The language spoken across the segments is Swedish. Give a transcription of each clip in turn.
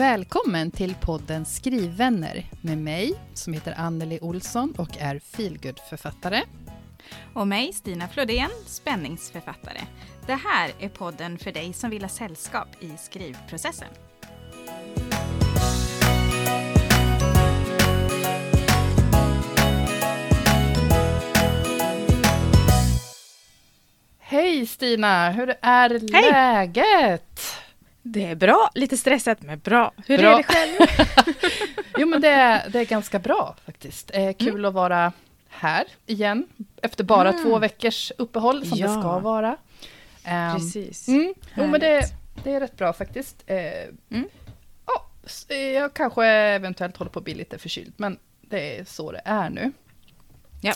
Välkommen till podden Skrivvänner med mig som heter Anneli Olsson och är feelgood-författare. Och mig, Stina Flodén, spänningsförfattare. Det här är podden för dig som vill ha sällskap i skrivprocessen. Hej Stina, hur är Hej. läget? Det är bra, lite stressat men bra. Hur bra. är det själv? jo men det är, det är ganska bra faktiskt. Eh, kul mm. att vara här igen, efter bara mm. två veckors uppehåll som ja. det ska vara. Um, Precis. Mm, jo men det, det är rätt bra faktiskt. Eh, mm. oh, jag kanske eventuellt håller på att bli lite förkyld, men det är så det är nu. Ja.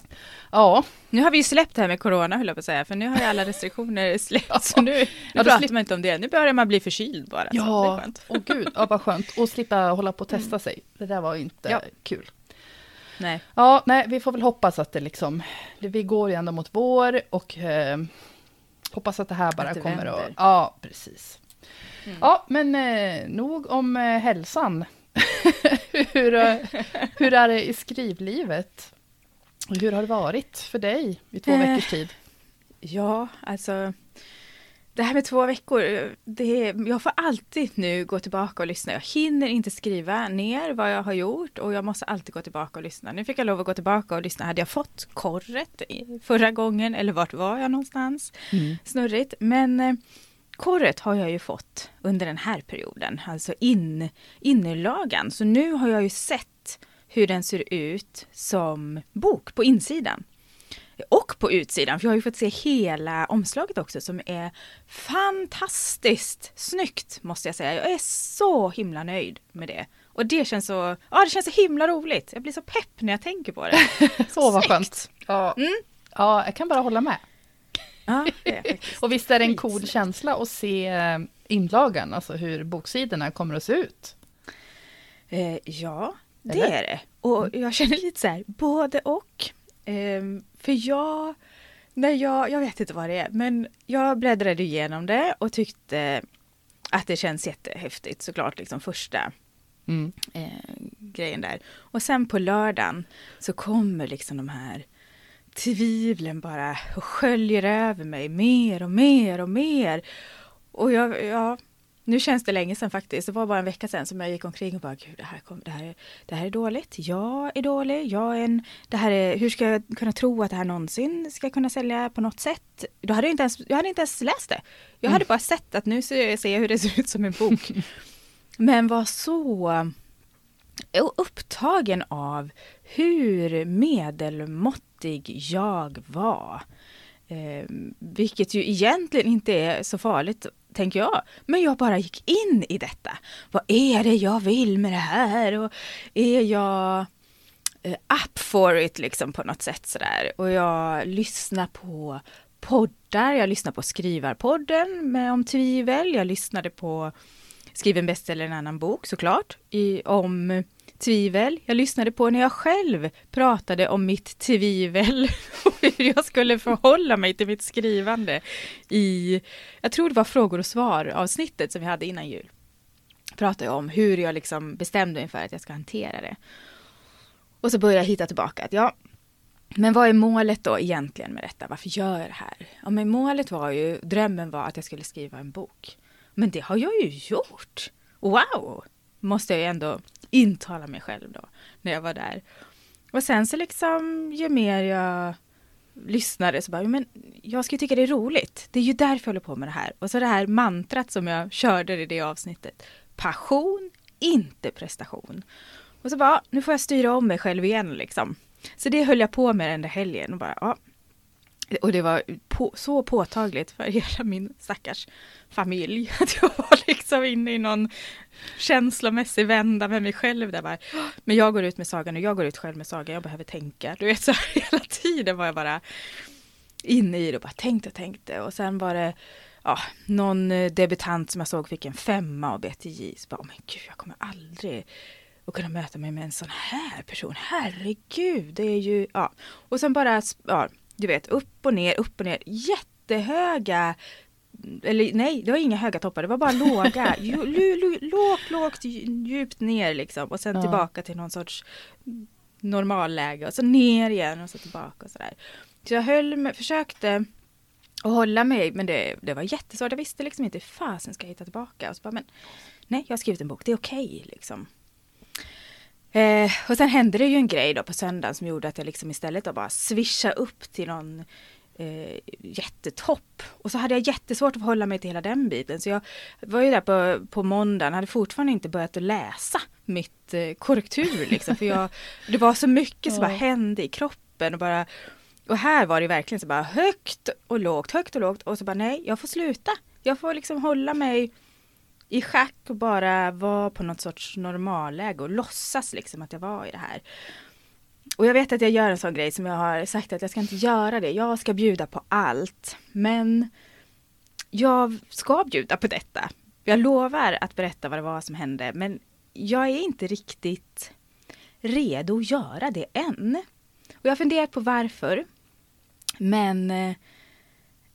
ja. Nu har vi ju släppt det här med corona höll jag på att säga, för nu har ju alla restriktioner släppt. Ja. Så nu, nu ja, pratar man inte om det, nu börjar man bli förkyld bara. Ja, och gud, ja, vad skönt. Och slippa hålla på och testa mm. sig. Det där var ju inte ja. kul. Nej. Ja, nej, vi får väl hoppas att det liksom, vi går ju ändå mot vår och eh, hoppas att det här bara det kommer att... Ja, precis. Mm. Ja, men eh, nog om eh, hälsan. hur, eh, hur är det i skrivlivet? Hur har det varit för dig i två eh, veckors tid? Ja, alltså det här med två veckor, det, jag får alltid nu gå tillbaka och lyssna. Jag hinner inte skriva ner vad jag har gjort och jag måste alltid gå tillbaka och lyssna. Nu fick jag lov att gå tillbaka och lyssna. Hade jag fått korret förra gången eller vart var jag någonstans? Mm. Snurrigt. Men eh, korret har jag ju fått under den här perioden, alltså in, innerlagan. Så nu har jag ju sett hur den ser ut som bok på insidan. Och på utsidan, för jag har ju fått se hela omslaget också som är fantastiskt snyggt måste jag säga. Jag är så himla nöjd med det. Och det känns så, ja det känns så himla roligt. Jag blir så pepp när jag tänker på det. så vad skönt. Ja. Mm. ja, jag kan bara hålla med. Ja, och visst är det en cool känsla att se eh, inlagan, alltså hur boksidorna kommer att se ut? Eh, ja, det Eller? är det. Och mm. jag känner lite så här, både och. Um, för jag, när jag, jag vet inte vad det är, men jag bläddrade igenom det och tyckte att det känns jättehäftigt såklart, liksom första mm. eh, grejen där. Och sen på lördagen så kommer liksom de här tvivlen bara och sköljer över mig mer och mer och mer. Och jag, ja, nu känns det länge sedan faktiskt. Det var bara en vecka sedan som jag gick omkring och bara, gud, det här, kom, det här, det här är dåligt. Jag är dålig. Jag är en, det här är, hur ska jag kunna tro att det här någonsin ska kunna sälja på något sätt? Då hade jag, inte ens, jag hade inte ens läst det. Jag hade mm. bara sett att nu ser jag hur det ser ut som en bok. Men var så upptagen av hur medelmåttig jag var. Eh, vilket ju egentligen inte är så farligt tänker jag. Men jag bara gick in i detta. Vad är det jag vill med det här? Och är jag eh, up for it liksom på något sätt sådär. Och jag lyssnar på poddar. Jag lyssnar på Skrivarpodden med om tvivel. Jag lyssnade på Skriven bäst eller en annan bok såklart. I, om tvivel jag lyssnade på när jag själv pratade om mitt tvivel och hur jag skulle förhålla mig till mitt skrivande i, jag tror det var frågor och svar avsnittet som vi hade innan jul. Pratade jag om hur jag liksom bestämde mig för att jag ska hantera det. Och så började jag hitta tillbaka att ja, men vad är målet då egentligen med detta? Varför gör jag det här? Ja, men målet var ju, drömmen var att jag skulle skriva en bok. Men det har jag ju gjort. Wow! Måste jag ändå intala mig själv då, när jag var där. Och sen så liksom, ju mer jag lyssnade så bara, men jag ska ju tycka det är roligt. Det är ju därför jag håller på med det här. Och så det här mantrat som jag körde i det avsnittet. Passion, inte prestation. Och så bara, nu får jag styra om mig själv igen liksom. Så det höll jag på med den där helgen och bara, ja, och det var på, så påtagligt för hela min stackars familj. Att jag var liksom inne i någon känslomässig vända med mig själv. Där bara, men jag går ut med sagan och jag går ut själv med sagan. Jag behöver tänka. Du vet, så här, hela tiden var jag bara inne i det och bara tänkte och tänkte. Och sen var det ja, någon eh, debutant som jag såg fick en femma av BTJ. Så bara, oh men gud, jag kommer aldrig att kunna möta mig med en sån här person. Herregud, det är ju, ja. Och sen bara, ja, du vet, upp och ner, upp och ner. Jättehöga eller nej, det var inga höga toppar, det var bara låga. lågt, lågt, djupt ner liksom. Och sen ja. tillbaka till någon sorts normalläge. Och så ner igen och så tillbaka och sådär. Så jag höll med, försökte att hålla mig, men det, det var jättesvårt. Jag visste liksom inte hur fasen ska jag hitta tillbaka. Och så bara, men nej, jag har skrivit en bok, det är okej okay, liksom. Eh, och sen hände det ju en grej då på söndagen som gjorde att jag liksom istället då bara swishade upp till någon eh, jättetopp. Och så hade jag jättesvårt att hålla mig till hela den biten. Så jag var ju där på, på måndagen, hade fortfarande inte börjat att läsa mitt eh, korrektur liksom. För jag, det var så mycket som bara hände i kroppen och bara och här var det verkligen så bara högt och lågt, högt och lågt och så bara nej, jag får sluta. Jag får liksom hålla mig i schack och bara vara på något sorts normalläge och låtsas liksom att jag var i det här. Och jag vet att jag gör en sån grej som jag har sagt att jag ska inte göra det. Jag ska bjuda på allt. Men jag ska bjuda på detta. Jag lovar att berätta vad det var som hände. Men jag är inte riktigt redo att göra det än. Och jag har funderat på varför. Men eh,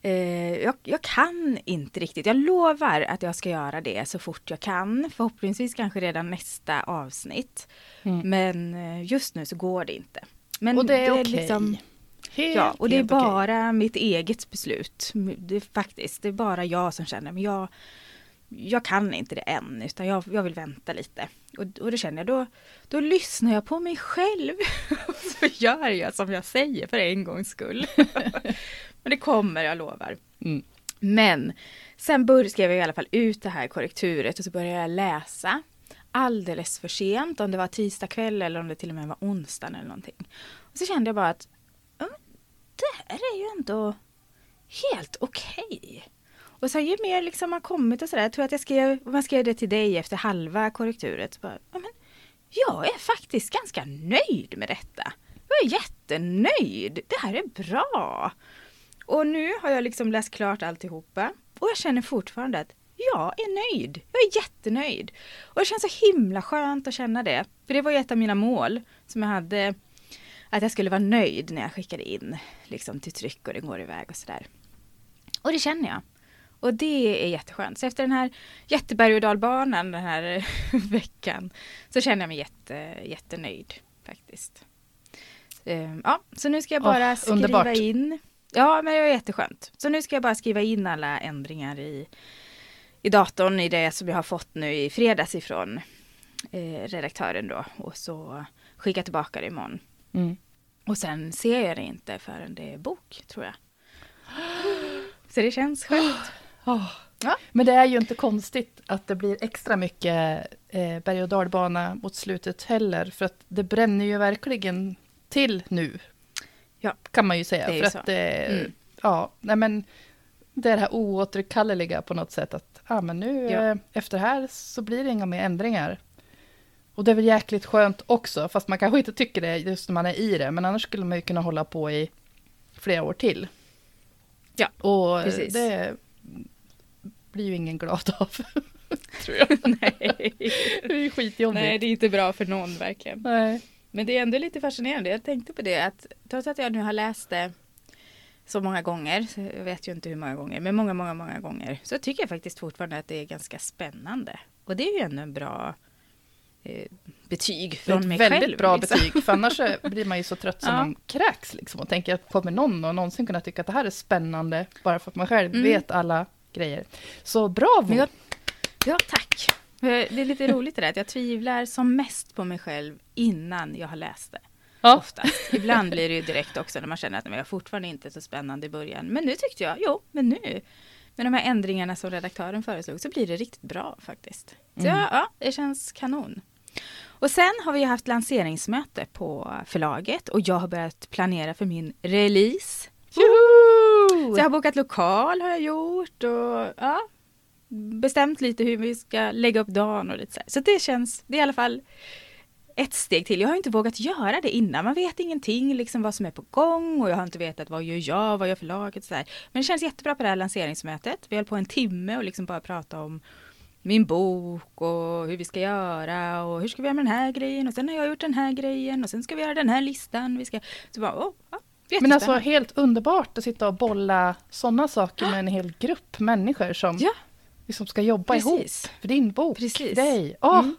eh, jag, jag, kan inte riktigt. Jag lovar att jag ska göra det så fort jag kan. Förhoppningsvis kanske redan nästa avsnitt. Mm. Men eh, just nu så går det inte. Men och det är, det är okej. Liksom, ja, och det är bara okay. mitt eget beslut. Det är faktiskt, det är bara jag som känner, men jag, jag kan inte det än, utan jag, jag vill vänta lite. Och, och då känner jag, då, då lyssnar jag på mig själv. så gör jag som jag säger för en gångs skull. Men det kommer, jag lovar. Mm. Men sen bör, skrev jag i alla fall ut det här korrekturet och så började jag läsa alldeles för sent, om det var tisdag kväll eller om det till och med var onsdag eller någonting. Och så kände jag bara att det här är ju ändå helt okej. Okay. Och sen ju mer liksom man kommit och sådär, jag tror att jag skrev, man skrev det till dig efter halva korrekturet. Så bara, men, jag är faktiskt ganska nöjd med detta. Jag är jättenöjd. Det här är bra. Och nu har jag liksom läst klart alltihopa och jag känner fortfarande att jag är nöjd. Jag är jättenöjd. Och det känns så himla skönt att känna det. För det var ju ett av mina mål som jag hade. Att jag skulle vara nöjd när jag skickade in liksom till tryck och det går iväg och sådär. Och det känner jag. Och det är jätteskönt. Så efter den här jätteberg och dalbanan den här veckan så känner jag mig jätte, jättenöjd faktiskt. Ehm, ja, så nu ska jag bara oh, skriva underbart. in Ja, men det var jätteskönt. Så nu ska jag bara skriva in alla ändringar i, i datorn i det som jag har fått nu i fredags ifrån eh, redaktören då. Och så skicka tillbaka det imorgon. Mm. Och sen ser jag det inte förrän det är bok, tror jag. Så det känns skönt. Oh. Ja. Men det är ju inte konstigt att det blir extra mycket eh, berg och dalbana mot slutet heller. För att det bränner ju verkligen till nu Ja. Kan man ju säga. Det för att det, mm. ja, nej men det är det här oåterkalleliga på något sätt. Att ja, men nu ja. Eh, efter här så blir det inga mer ändringar. Och det är väl jäkligt skönt också, fast man kanske inte tycker det just när man är i det. Men annars skulle man ju kunna hålla på i flera år till. Ja, Och precis. det blir ju ingen glad av. tror jag. Nej. Det är skitjobbigt. Nej, det är inte bra för någon verkligen. Nej. Men det är ändå lite fascinerande. Jag tänkte på det att trots att jag nu har läst det så många gånger, så jag vet ju inte hur många gånger, men många, många, många gånger, så tycker jag faktiskt fortfarande att det är ganska spännande. Och det är ju ändå en bra eh, betyg från mig själv. Väldigt bra liksom. betyg, för annars blir man ju så trött som ja. man kräks liksom, och tänker att kommer någon och någonsin kunna tycka att det här är spännande, bara för att man själv mm. vet alla grejer. Så bravo! Ja, tack! Det är lite roligt det där att jag tvivlar som mest på mig själv innan jag har läst det. Ja. Oftast. Ibland blir det ju direkt också när man känner att det var fortfarande inte så spännande i början. Men nu tyckte jag, jo, men nu med de här ändringarna som redaktören föreslog så blir det riktigt bra faktiskt. Så mm. ja, det känns kanon. Och sen har vi haft lanseringsmöte på förlaget och jag har börjat planera för min release. Juhu! Så jag har bokat lokal har jag gjort och ja, bestämt lite hur vi ska lägga upp dagen och lite så. Här. Så det känns, det är i alla fall ett steg till. Jag har inte vågat göra det innan. Man vet ingenting liksom vad som är på gång och jag har inte vetat vad gör jag, vad gör förlaget så här. Men det känns jättebra på det här lanseringsmötet. Vi höll på en timme och liksom bara prata om min bok och hur vi ska göra och hur ska vi göra med den här grejen och sen har jag gjort den här grejen och sen ska vi göra den här listan. Vi ska så bara, oh, ja, Men alltså helt underbart att sitta och bolla sådana saker med en hel grupp människor som Ja. Liksom ska jobba Precis. ihop för din bok. Precis. Dig. Åh, Mm.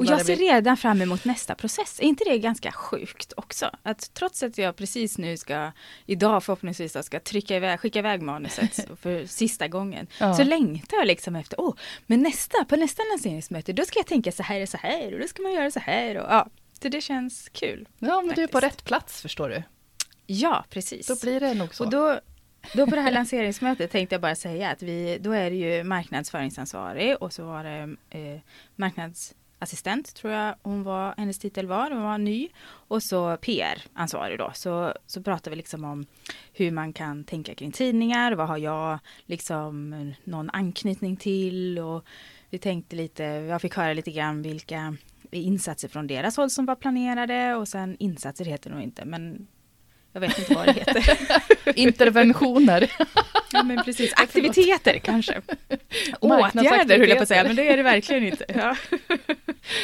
Och jag ser redan fram emot nästa process. Är inte det ganska sjukt också? Att trots att jag precis nu ska, idag förhoppningsvis ska trycka iväg, skicka iväg manuset för sista gången. Ja. Så längtar jag liksom efter, åh, men nästa, på nästa lanseringsmöte, då ska jag tänka så här och så här och då ska man göra så här och ja. Så det känns kul. Ja, men du är på faktiskt. rätt plats förstår du. Ja, precis. Då blir det nog så. Och då, då på det här lanseringsmötet tänkte jag bara säga att vi, då är det ju marknadsföringsansvarig och så var det eh, marknadsassistent tror jag hon var, hennes titel var, hon var ny. Och så PR-ansvarig då. Så, så pratar vi liksom om hur man kan tänka kring tidningar, vad har jag liksom någon anknytning till och vi tänkte lite, jag fick höra lite grann vilka insatser från deras håll som var planerade och sen insatser heter det nog inte men jag vet inte vad det heter. Interventioner. Ja men precis, aktiviteter kanske. Åtgärder höll jag på att säga, men det är det verkligen inte. Ja.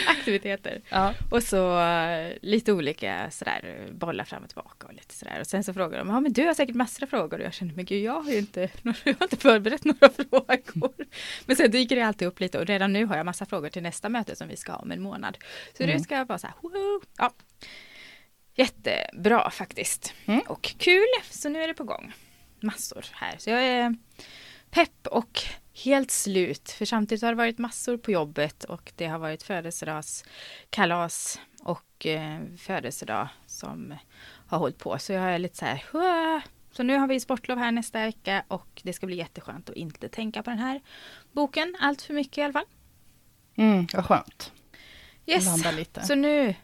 Aktiviteter. ja. Och så eh, lite olika sådär, bollar fram och tillbaka och lite sådär. Och sen så frågar de, ja men du har säkert massor av frågor. Och jag känner, men gud jag har ju inte, jag har inte förberett några frågor. Men sen dyker det alltid upp lite och redan nu har jag massa frågor till nästa möte som vi ska ha om en månad. Så Mm. det ska jag bara så här, woho! ja. Jättebra faktiskt. Mm. Och kul, så nu är det på gång. Massor här. Så jag är pepp och helt slut. För samtidigt har det varit massor på jobbet och det har varit födelsedagskalas och eh, födelsedag som har hållit på. Så jag är lite så här, "Hua!" Så nu har vi sportlov här nästa vecka och det ska bli jätteskönt att inte tänka på den här boken allt för mycket i alla fall. Mm, vad skönt. Yes, så nu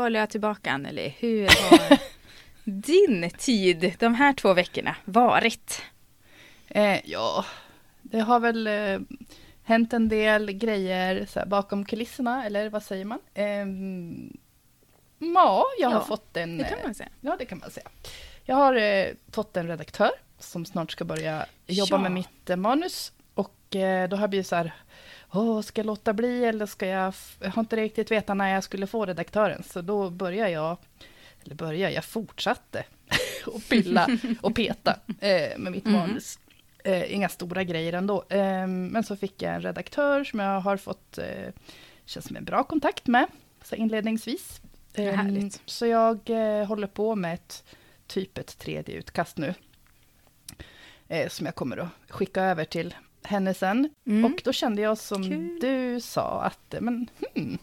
bollar jag tillbaka Anneli. Hur har din tid de här två veckorna varit? Eh, ja, det har väl eh, hänt en del grejer här, bakom kulisserna, eller vad säger man? Eh, ja, jag har Ja, fått en... Det kan eh, man säga. Ja, det kan man säga. Jag har eh, fått en redaktör som snart ska börja jobba Ja. med mitt eh, manus. Och eh, då har jag blivit så här, Åh, ska jag låta bli eller ska jag... Jag har inte riktigt vetat när jag skulle få redaktören. Så då börjar jag, eller börjar, jag fortsatte och pilla och peta eh, med mitt Mhm. manus. Eh, inga stora grejer ändå. Eh, men så fick jag en redaktör som jag har fått, eh, känns som en bra kontakt med, så inledningsvis. Vad Eh, härligt. Så jag eh, håller på med ett typ ett tredje utkast nu. Eh, som jag kommer att skicka över till henne sen. Mm. Och då kände jag som Kul. du sa att, eh, men hmm,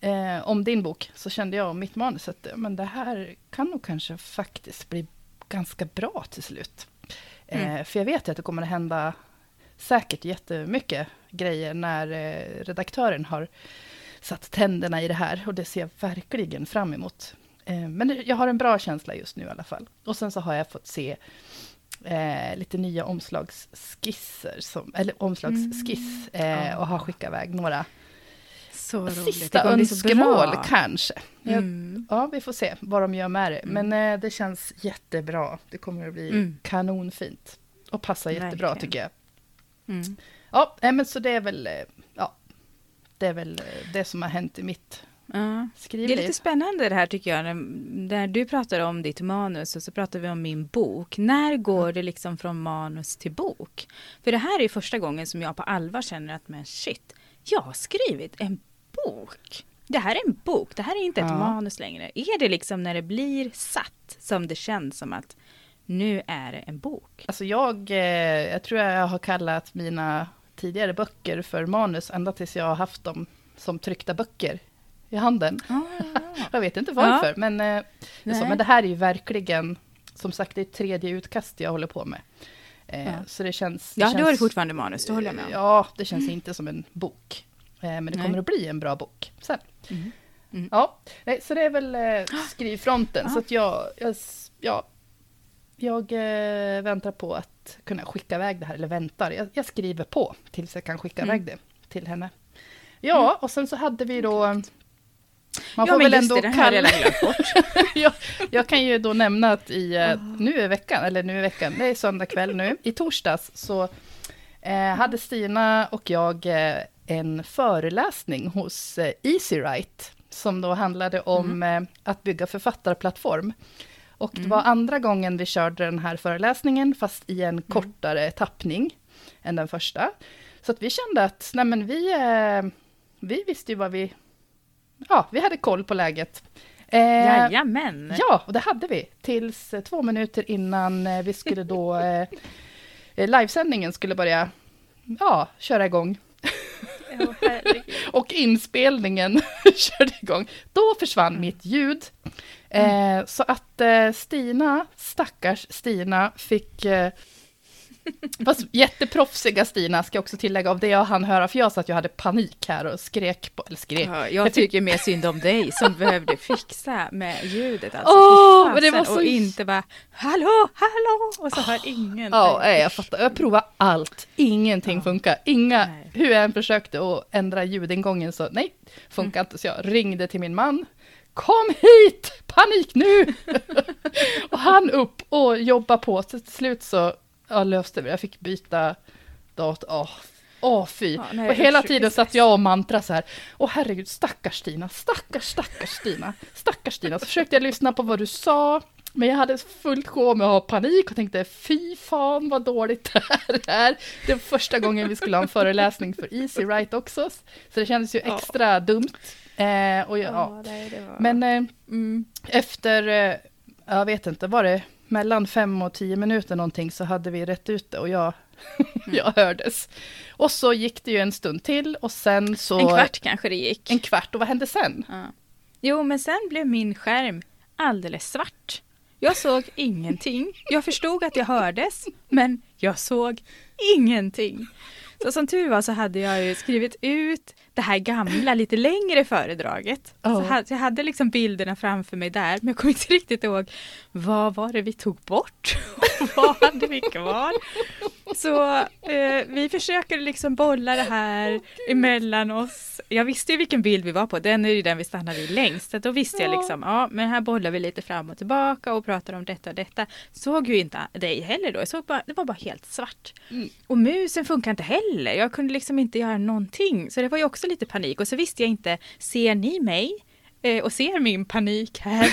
eh, om din bok, så kände jag om mitt manus att eh, men det här kan nog kanske faktiskt bli ganska bra till slut. Eh, Mm. för jag vet ju att det kommer att hända säkert jättemycket grejer när eh, redaktören har satt tänderna i det här och det ser jag verkligen fram emot. Eh, men jag har en bra känsla just nu i alla fall. Och sen så har jag fått se eh, lite nya omslagsskisser, som, eller omslagsskiss, eh, Ja. och har skickat iväg några Så sista önskemål kanske. Mm. Ja, vi får se vad de gör med det. Mm. Men eh, det känns jättebra. Det kommer att bli Mm. kanonfint. Och passa jättebra Verkligen. tycker jag. Mm. Ja, men så det är väl, eh, ja, det är väl eh, det som har hänt i mitt Ja. Det är lite spännande det här tycker jag. när- Där du pratar om ditt manus och så pratar vi om min bok. När går det liksom från manus till bok? För det här är första gången som jag på allvar känner att men shit, jag har skrivit en bok. Det här är en bok, det här är inte ett Ja. manus längre. Är det liksom när det blir satt som det känns som att nu är det en bok? Alltså jag, eh, jag tror jag har kallat mina tidigare böcker för manus ända tills jag har haft dem som tryckta böcker i handen. Ah, Jag vet inte varför, men, eh, det så, men det här är ju verkligen, som sagt, det är tredje utkast jag håller på med. Eh, Ja. Så det känns... ja, känns, då är det fortfarande manus, det håller jag med om. Ja, det känns inte som en bok. Eh, men det Nej. kommer att bli en bra bok sen. Mm. Mm. Ja, nej, så det är väl eh, skrivfronten. Ja. Så att jag, jag, ja, jag eh, väntar på att kunna skicka iväg det här, eller väntar, jag, jag skriver på tills jag kan skicka Mm. iväg det till henne. Ja, och sen så hade vi då... Man ja, får väl ändå det, det kalla... bort. jag, jag kan ju då nämna att i, eh, Ah. nu i veckan, eller nu i veckan, det är söndag kväll nu, i torsdags så eh, hade Stina och jag eh, en föreläsning hos eh, Easywrite, som då handlade om Mm. eh, att bygga författarplattform. Och det var andra gången vi körde den här föreläsningen, fast i en Mm. kortare tappning än den första. Så att vi kände att nej men vi, eh, vi visste ju vad vi... Ja, vi hade koll på läget. Eh, Jajamän! Ja, och det hade vi. Tills eh, två minuter innan eh, vi skulle då... Eh, eh, livesändningen skulle börja ja, köra igång. Herregud. Och inspelningen körde igång. Då försvann mitt ljud. Eh, så att eh, Stina, stackars Stina, fick... Eh, fast jätteproffsiga Stina, ska jag också tillägga, av det jag hann höra, för jag sa att jag hade panik här och skrek på, eller skrek. Ja, jag tycker mer synd om dig som behövde fixa med ljudet. Alltså, men det var så- Och inte bara hallå, hallå och så hör ingen. Ja, nej, jag fattar. Jag provade allt. Ingenting Ja. funkar. Inga, Nej. hur jag än försökte att ändra ljudingången så nej, funkar Mm. inte. Så jag ringde till min man. Kom hit! Panik nu! och han upp och jobba på. Så till slut så ja, löste det. Jag fick byta dator. Åh, åh fy. Ja, nej, och hela tiden satt jag och mantra så här. Åh herregud, stackars Stina, stackars, stackars Stina, stackars Stina. Så försökte jag lyssna på vad du sa. Men jag hade fullt sjå med att ha panik och tänkte fy fan vad dåligt det här är. Det var första gången vi skulle ha en föreläsning för Easy Write också. Så det kändes ju Ja. extra dumt. Eh, och jag, ja. nej, det var... Men eh, mm. efter, eh, jag vet inte, var det mellan fem och tio minuter någonting så hade vi rätt ut det och jag, jag hördes. Och så gick det ju en stund till och sen så... En kvart kanske det gick. En kvart, och vad hände sen? Ja. Jo, men sen blev min skärm alldeles svart. Jag såg ingenting. Jag förstod att jag hördes, men jag såg ingenting. Så som tur var så hade jag skrivit ut det här gamla, lite längre föredraget. Ja. Så, jag hade liksom bilderna framför mig där, men jag kommer inte riktigt ihåg vad var det vi tog bort? Och vad hade vi kvar? Så eh, vi försöker liksom bolla det här emellan oss. Jag visste ju vilken bild vi var på, den är ju den vi stannar vid längst. Så då visste jag Ja. liksom, ja men här bollar vi lite fram och tillbaka och pratar om detta och detta. Såg ju inte dig heller då, jag såg bara, det var bara helt svart. Mm. Och musen funkar inte heller, jag kunde liksom inte göra någonting. Så det var ju också lite panik och så visste jag inte, ser ni mig? Eh, och ser min panik här.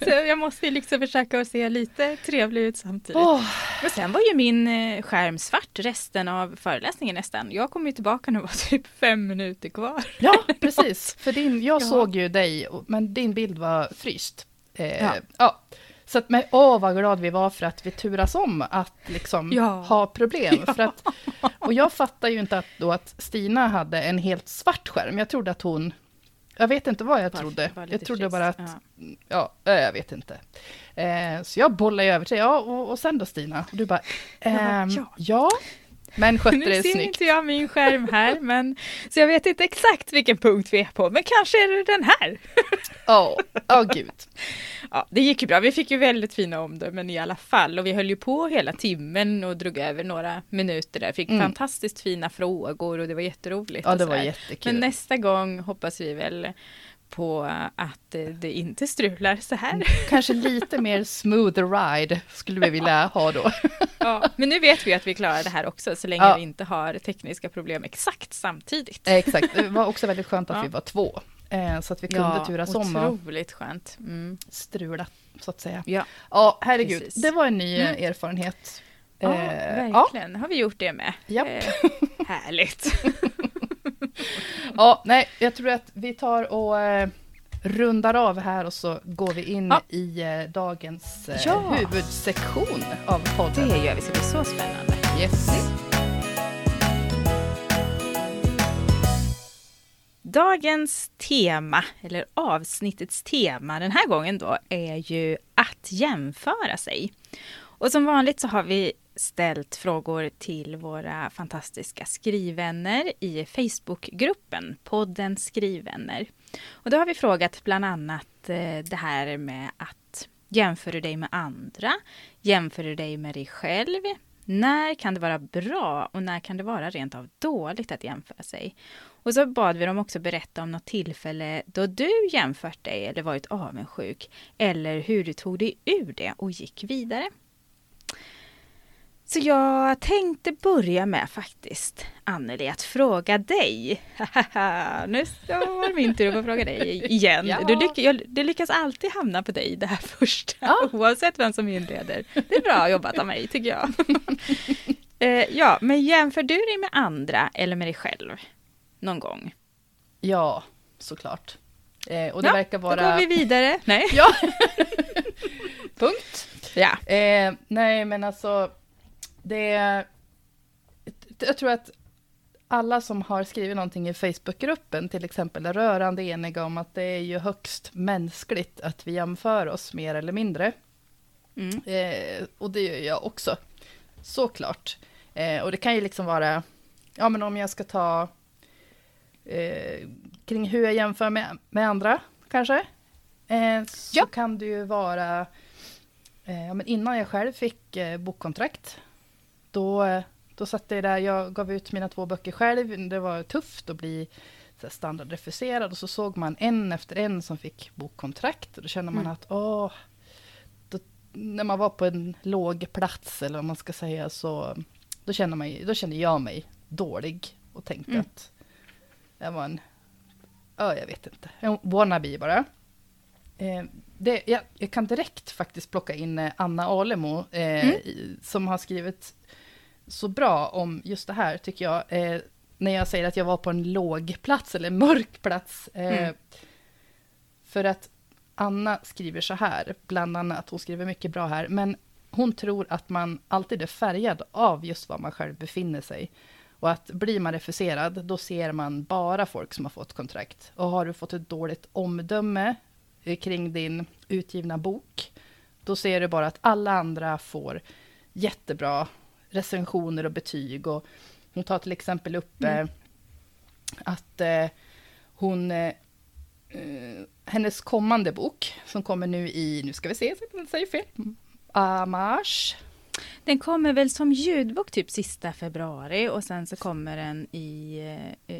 så jag måste liksom försöka att se lite trevlig ut samtidigt. Åh, Men sen var ju min eh, skärm svart resten av föreläsningen nästan. Jag kom ju tillbaka när det var typ fem minuter kvar. ja, precis. För din, jag Ja. såg ju dig, men din bild var fryst. Eh, Ja. ja. Så att, men åh vad glad vi var för att vi turas om att liksom Ja. ha problem. För att, och jag fattar ju inte att, då att Stina hade en helt svart skärm. Jag trodde att hon... Jag vet inte vad jag Bara- trodde. Jag trodde trist. bara att... Ja. Ja, eh, jag vet inte. Eh, så jag bollade över till, ja, och, och sen då Stina? Och du bara, ehm, ja. ja. Men skötte Nu det ser snyggt. inte jag min skärm här, men så jag vet inte exakt vilken punkt vi är på, men kanske är det den här. Åh, åh gud. Ja, det gick ju bra. Vi fick ju väldigt fina omdömen i alla fall och vi höll ju på hela timmen och drog över några minuter där. Fick Mm. fantastiskt fina frågor och det var jätteroligt. Ja, det var jättekul. Men nästa gång hoppas vi väl på att eh, det inte strular så här. Kanske lite mer smooth ride skulle vi vilja ha då. Ja, men nu vet vi att vi klarar det här också så länge Ja. vi inte har tekniska problem exakt samtidigt. Exakt, det var också väldigt skönt att Ja. vi var två. Eh, så att vi kunde turas om och otroligt skönt. Mm. strula, så att säga. Ja, Ja, herregud, Precis. det var en ny Mm. eh, erfarenhet. ja Eh, ja, verkligen. Har vi gjort det med. Japp. Eh, härligt. Ja, nej, jag tror att vi tar och eh, rundar av här och så går vi in Ja. i eh, dagens eh, Ja. huvudsektion av podden. Det gör vi, så det blir så spännande. Yes. Dagens tema, eller avsnittets tema den här gången då, är ju att jämföra sig. Och som vanligt så har vi ställt frågor till våra fantastiska skrivvänner i Facebookgruppen, podden Skrivvänner. Och då har vi frågat bland annat eh, det här med att jämför du dig med andra? Jämför du dig med dig själv? När kan det vara bra och när kan det vara rent av dåligt att jämföra sig? Och så bad vi dem också berätta om något tillfälle då du jämfört dig eller varit avundsjuk eller hur du tog dig ur det och gick vidare. Så jag tänkte börja med faktiskt Anneli att fråga dig. nu var det min tur att få fråga dig igen. Ja. Du, lyck jag, det lyckas alltid hamna på dig det här första, ja. oavsett vem som inleder. Det är bra jobbat av mig tycker jag. eh, ja, men jämför du dig med andra eller med dig själv? Någon gång? Ja, såklart. Eh, och det ja, verkar vara... då går vi vidare. Nej. ja. Punkt. Ja. Eh, nej, men alltså, det... Jag tror att alla som har skrivit någonting i Facebookgruppen till exempel är rörande eniga om att det är ju högst mänskligt att vi jämför oss mer eller mindre. Mm. Eh, och det gör jag också, såklart. Eh, och det kan ju liksom vara, ja men om jag ska ta eh, kring hur jag jämför med, med andra, kanske. Eh, så ja. kan det ju vara, eh, ja men innan jag själv fick eh, bokkontrakt, då då satt jag där, jag gav ut mina två böcker själv. Det var tufft att bli standardrefuserad och så såg man en efter en som fick bokkontrakt. Och då kände man mm. att åh, då, när man var på en låg plats eller vad man ska säga så då kände, man, då kände jag mig dålig och tänkte mm. att jag var en, ja jag vet inte, en wannabe bara. Eh, det, jag, jag, kan direkt faktiskt plocka in eh, Anna Alemo eh, mm. som har skrivit så bra om just det här, tycker jag. Eh, när jag säger att jag var på en låg plats, eller mörk plats. Eh, mm. För att Anna skriver så här, bland annat, hon skriver mycket bra här, men hon tror att man alltid är färgad av just var man själv befinner sig. Och att blir man refuserad, då ser man bara folk som har fått kontrakt. Och har du fått ett dåligt omdöme eh, kring din utgivna bok, då ser du bara att alla andra får jättebra recensioner och betyg. Och hon tar till exempel upp mm. eh, att eh, hon... Eh, hennes kommande bok, som kommer nu i, nu ska vi se så jag inte säger fel, Amars. Den kommer väl som ljudbok typ sista februari och sen så kommer den i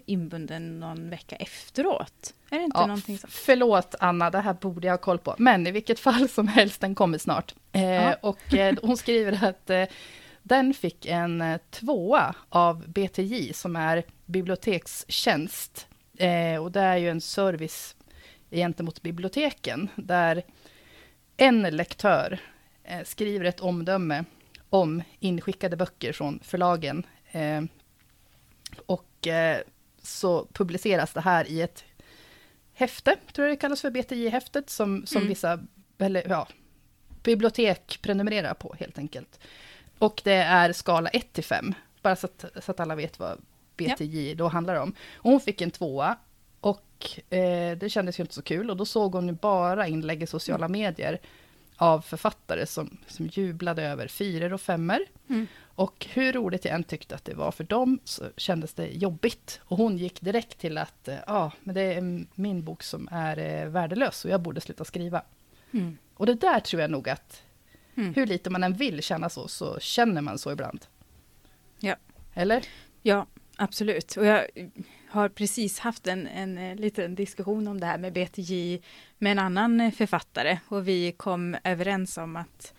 inbunden någon vecka efteråt. Är det inte ja, någonting så? Förlåt Anna, det här borde jag ha koll på. Men i vilket fall som helst, den kommer snart. Eh, och eh, hon skriver att eh, den fick en eh, tvåa av BTJ som är bibliotekstjänst. Eh, och det är ju en service gentemot biblioteken där en lektör eh, skriver ett omdöme om inskickade böcker från förlagen. Eh, och eh, så publiceras det här i ett häfte, tror jag det kallas för BTJ-häftet, som, som mm. vissa eller, ja, bibliotek prenumererar på helt enkelt. Och det är skala 1 till 5, bara så att, så att alla vet vad BTJ ja. då handlar om. Och hon fick en tvåa och eh, det kändes ju inte så kul och då såg hon ju bara inlägg i sociala mm. medier av författare som, som jublade över fyror och femmer. Mm. Och hur roligt jag än tyckte att det var för dem så kändes det jobbigt. Och hon gick direkt till att eh, ja, ah, men det är min bok som är eh, värdelös och jag borde sluta skriva. Mm. Och det där tror jag nog att Mm. Hur lite man än vill känna så, så känner man så ibland. Ja. Eller? Ja, absolut. Och jag har precis haft en, en eh, liten diskussion om det här med BTJ med en annan eh, författare och vi kom överens om att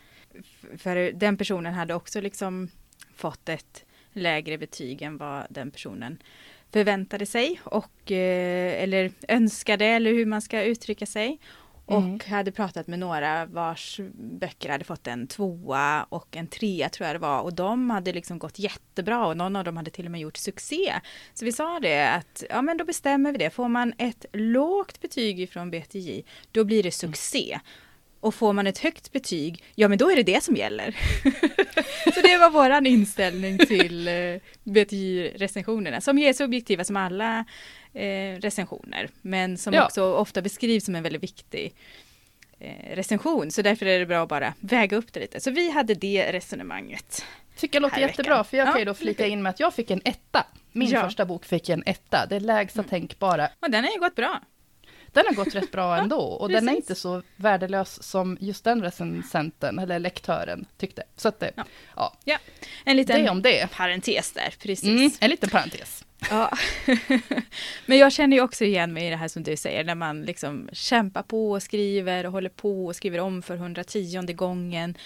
för den personen hade också liksom fått ett lägre betyg än vad den personen förväntade sig och eh, eller önskade eller hur man ska uttrycka sig. Mm. Och hade pratat med några vars böcker hade fått en tvåa och en trea tror jag det var. Och de hade liksom gått jättebra och någon av dem hade till och med gjort succé. Så vi sa det att ja men då bestämmer vi det. Får man ett lågt betyg från BTJ då blir det succé. Mm. Och får man ett högt betyg, ja men då är det det som gäller. så det var våran inställning till eh, BTJ-recensionerna som är så objektiva som alla eh, recensioner, men som ja. också ofta beskrivs som en väldigt viktig eh, recension. Så därför är det bra att bara väga upp det lite. Så vi hade det resonemanget. Tycker jag låter jättebra, veckan. för jag kan ju då flika in med att jag fick en etta. Min ja. första bok fick en etta, det lägsta mm. tänkbara. Och den har ju gått bra. Den har gått rätt bra ändå, och den är inte så värdelös som just den recensenten, eller lektören, tyckte. Så att det, ja. ja. ja. En liten det om det. parentes där, precis. Mm, en liten parentes. Ja. Men jag känner ju också igen mig i det här som du säger, när man liksom kämpar på och skriver och håller på och skriver om för 110 gången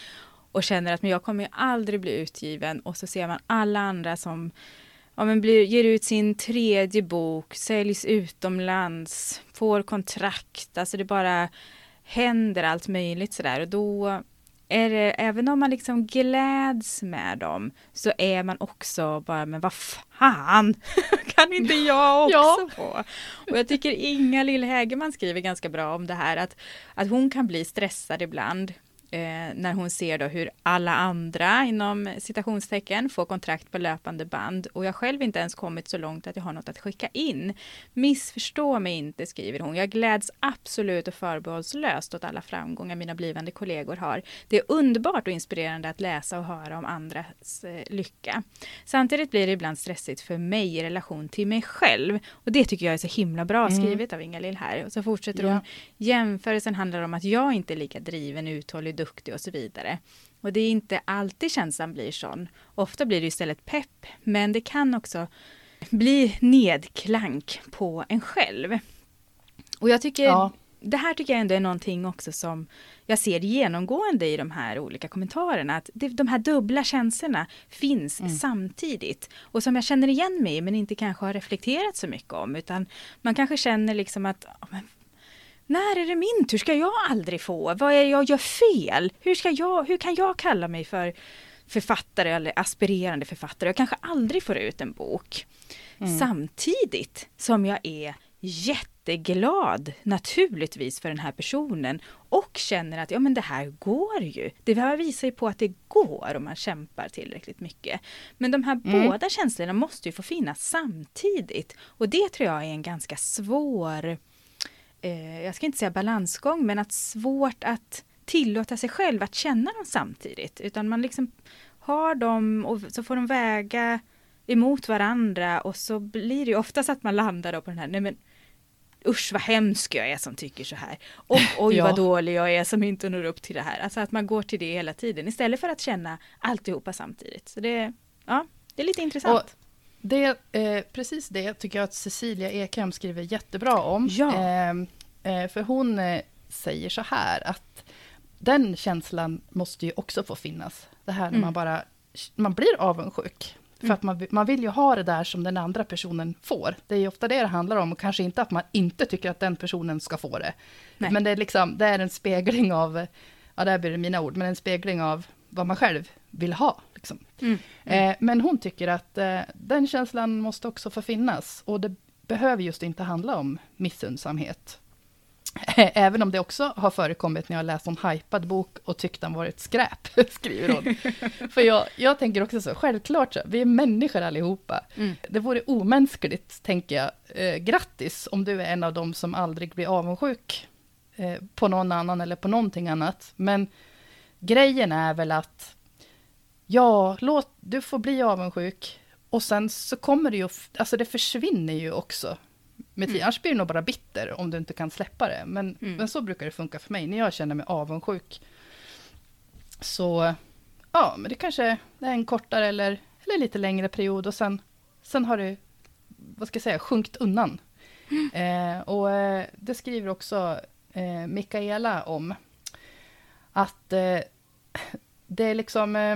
och känner att men jag kommer aldrig bli utgiven. Och så ser man alla andra som ja, men blir, ger ut sin tredje bok, säljs utomlands, får kontrakt, alltså det bara händer allt möjligt sådär. Och då är det, även om man liksom gläds med dem så är man också bara, men vad fan, kan inte jag också ja. få? Och jag tycker Inga Lill Hägerman skriver ganska bra om det här att, att hon kan bli stressad ibland när hon ser då hur alla andra inom citationstecken får kontrakt på löpande band och jag själv inte ens kommit så långt att jag har något att skicka in. Missförstå mig inte, skriver hon. Jag gläds absolut och förbehållslöst åt alla framgångar mina blivande kollegor har. Det är underbart och inspirerande att läsa och höra om andras eh, lycka. Samtidigt blir det ibland stressigt för mig i relation till mig själv och det tycker jag är så himla bra mm. skrivet mm. av Inga-Lill här. Och så fortsätter hon. Jämförelsen handlar om att jag inte är lika driven, uthållig, duktig och så vidare. Och det är inte alltid känslan blir sån. Ofta blir det istället pepp, men det kan också bli nedklank på en själv. Och jag tycker, ja. det här tycker jag ändå är någonting också som jag ser genomgående i de här olika kommentarerna, att det, de här dubbla känslorna finns mm. samtidigt. Och som jag känner igen mig men inte kanske har reflekterat så mycket om, utan man kanske känner liksom att, när är det min tur? Ska jag aldrig få? Vad är det jag gör fel? Hur, ska jag, hur kan jag kalla mig för författare eller aspirerande författare? Jag kanske aldrig får ut en bok. Mm. Samtidigt som jag är jätteglad naturligtvis för den här personen och känner att ja men det här går ju. Det här visar ju på att det går om man kämpar tillräckligt mycket. Men de här mm. båda känslorna måste ju få finnas samtidigt och det tror jag är en ganska svår eh, jag ska inte säga balansgång, men att svårt att tillåta sig själv att känna dem samtidigt. Utan man liksom har dem och så får de väga emot varandra och så blir det ju oftast att man landar på den här, nej men usch vad hemsk jag är som tycker så här. Och oj ja. vad dålig jag är som inte når upp till det här. Alltså att man går till det hela tiden istället för att känna alltihopa samtidigt. Så det, ja, det är lite intressant. Och det, eh, precis det tycker jag att Cecilia Ekhem skriver jättebra om. Ja. Eh, eh, för hon eh, säger så här att den känslan måste ju också få finnas. Det här när mm. man bara man blir avundsjuk. För mm. att man, man vill ju ha det där som den andra personen får. Det är ju ofta det det handlar om. Och kanske inte att man inte tycker att den personen ska få det. Nej. Men det är, liksom, det är en spegling av, ja där blir det mina ord, men en spegling av vad man själv vill ha. Mm. Mm. Eh, men hon tycker att eh, den känslan måste också få finnas. Och det behöver just inte handla om missundsamhet. Även om det också har förekommit när jag läst en hypad bok och tyckt den varit skräp, skriver hon. För jag, jag tänker också så, självklart så, vi är människor allihopa. Mm. Det vore omänskligt, tänker jag. Eh, grattis om du är en av dem som aldrig blir avundsjuk eh, på någon annan eller på någonting annat. Men grejen är väl att, ja, låt, du får bli avundsjuk. Och sen så kommer det ju, alltså det försvinner ju också med tiden. Mm. Annars blir du nog bara bitter om du inte kan släppa det. Men, mm. men så brukar det funka för mig när jag känner mig avundsjuk. Så ja, men det kanske är en kortare eller, eller lite längre period och sen, sen har det, vad ska jag säga, sjunkit undan. Mm. Eh, och eh, det skriver också eh, Mikaela om. Att eh, det är liksom, eh,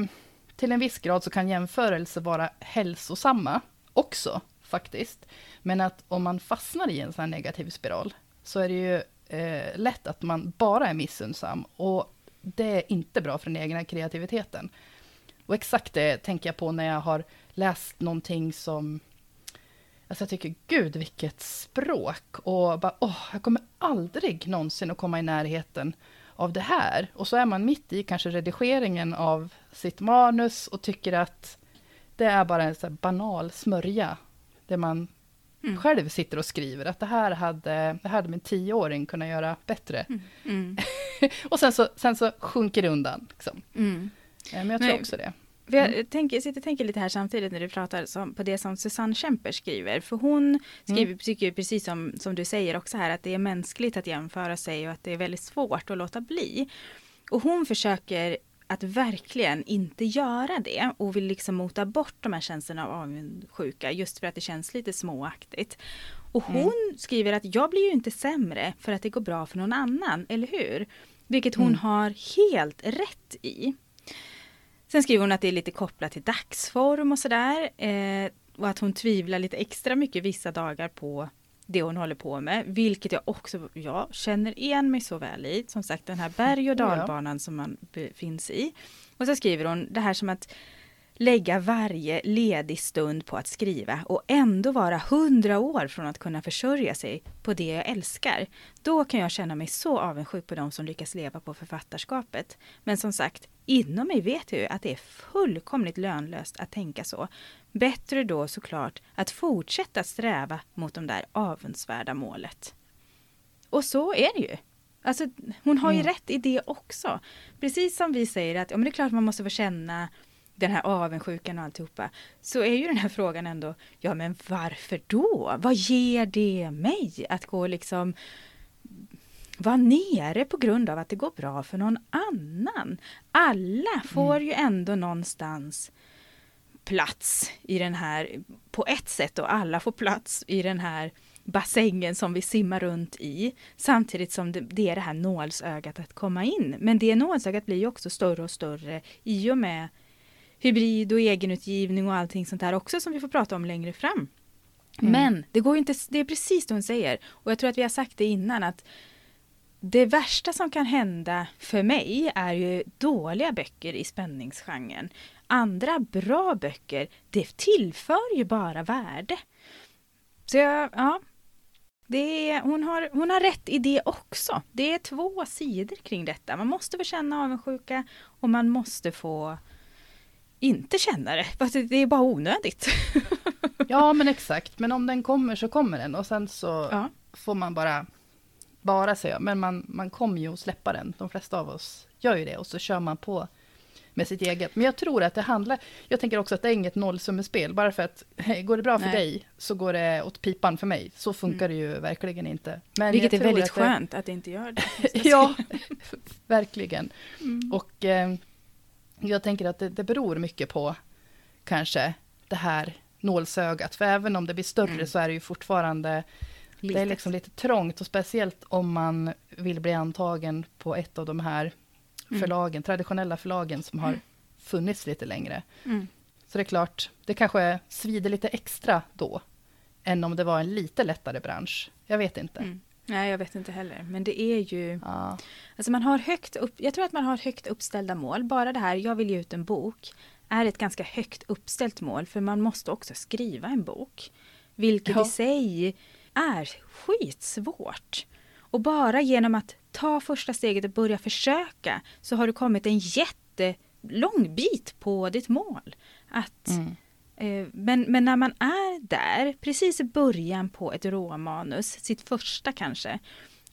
till en viss grad så kan jämförelser vara hälsosamma också faktiskt. Men att om man fastnar i en sån här negativ spiral, så är det ju eh, lätt att man bara är missunnsam. Och det är inte bra för den egna kreativiteten. Och exakt det tänker jag på när jag har läst någonting som... Alltså jag tycker, gud vilket språk! Och bara, åh, jag kommer aldrig någonsin att komma i närheten av det här. Och så är man mitt i kanske redigeringen av sitt manus och tycker att det är bara en så banal smörja. Där man mm. själv sitter och skriver att det här hade, det här hade min tioåring kunnat göra bättre. Mm. Mm. och sen så, sen så sjunker det undan. Liksom. Mm. Men jag tror Men, också det. Jag mm. tänker, sitter och tänker lite här samtidigt när du pratar som, på det som Susanne Kemper skriver. För hon skriver, mm. tycker precis som, som du säger också här att det är mänskligt att jämföra sig och att det är väldigt svårt att låta bli. Och hon försöker att verkligen inte göra det och vill liksom mota bort de här känslorna av avundsjuka just för att det känns lite småaktigt. Och mm. hon mm. skriver att jag blir ju inte sämre för att det går bra för någon annan, eller hur? Vilket hon mm. har helt rätt i. Sen skriver hon att det är lite kopplat till dagsform och sådär. Eh, och att hon tvivlar lite extra mycket vissa dagar på det hon håller på med, vilket jag också jag känner igen mig så väl i. Som sagt den här berg och dalbanan som man finns i. Och så skriver hon det här som att lägga varje ledig stund på att skriva och ändå vara hundra år från att kunna försörja sig på det jag älskar. Då kan jag känna mig så avundsjuk på de som lyckas leva på författarskapet. Men som sagt, inom mig vet jag ju att det är fullkomligt lönlöst att tänka så. Bättre då såklart att fortsätta sträva mot de där avundsvärda målet. Och så är det ju. Alltså, hon har ju mm. rätt i det också. Precis som vi säger att ja, men det är klart man måste få känna den här avundsjukan och alltihopa, så är ju den här frågan ändå, ja men varför då? Vad ger det mig att gå liksom vara nere på grund av att det går bra för någon annan? Alla får mm. ju ändå någonstans plats i den här, på ett sätt och alla får plats i den här bassängen som vi simmar runt i. Samtidigt som det, det är det här nålsögat att komma in. Men det nålsögat blir ju också större och större i och med hybrid och egenutgivning och allting sånt där också som vi får prata om längre fram. Mm. Men det går inte, det är precis det hon säger. Och jag tror att vi har sagt det innan att det värsta som kan hända för mig är ju dåliga böcker i spänningsgenren. Andra bra böcker, det tillför ju bara värde. Så jag, ja, det är, hon, har, hon har rätt i det också. Det är två sidor kring detta. Man måste få känna avundsjuka och man måste få inte känna det. Det är bara onödigt. ja men exakt, men om den kommer så kommer den och sen så ja. får man bara bara säga, men man, man kommer ju att släppa den. De flesta av oss gör ju det och så kör man på med sitt eget. Men jag tror att det handlar, jag tänker också att det är inget nollsummespel, bara för att går det bra för Nej. dig så går det åt pipan för mig. Så funkar mm. det ju verkligen inte. Men Vilket är väldigt att det, skönt att det inte gör det. ja, verkligen. Mm. Och eh, jag tänker att det, det beror mycket på kanske det här nålsögat. För även om det blir större mm. så är det ju fortfarande Litet. Det är liksom lite trångt och speciellt om man vill bli antagen på ett av de här mm. förlagen, mm. traditionella förlagen som har funnits lite längre. Mm. Så det är klart, det kanske svider lite extra då, än om det var en lite lättare bransch. Jag vet inte. Mm. Nej, jag vet inte heller. Men det är ju... Ja. Alltså man har högt upp, jag tror att man har högt uppställda mål. Bara det här, jag vill ge ut en bok, är ett ganska högt uppställt mål. För man måste också skriva en bok. Vilket ja. i sig är skitsvårt. Och bara genom att ta första steget och börja försöka så har du kommit en jättelång bit på ditt mål. Att mm. Eh, men, men när man är där, precis i början på ett råmanus, sitt första kanske,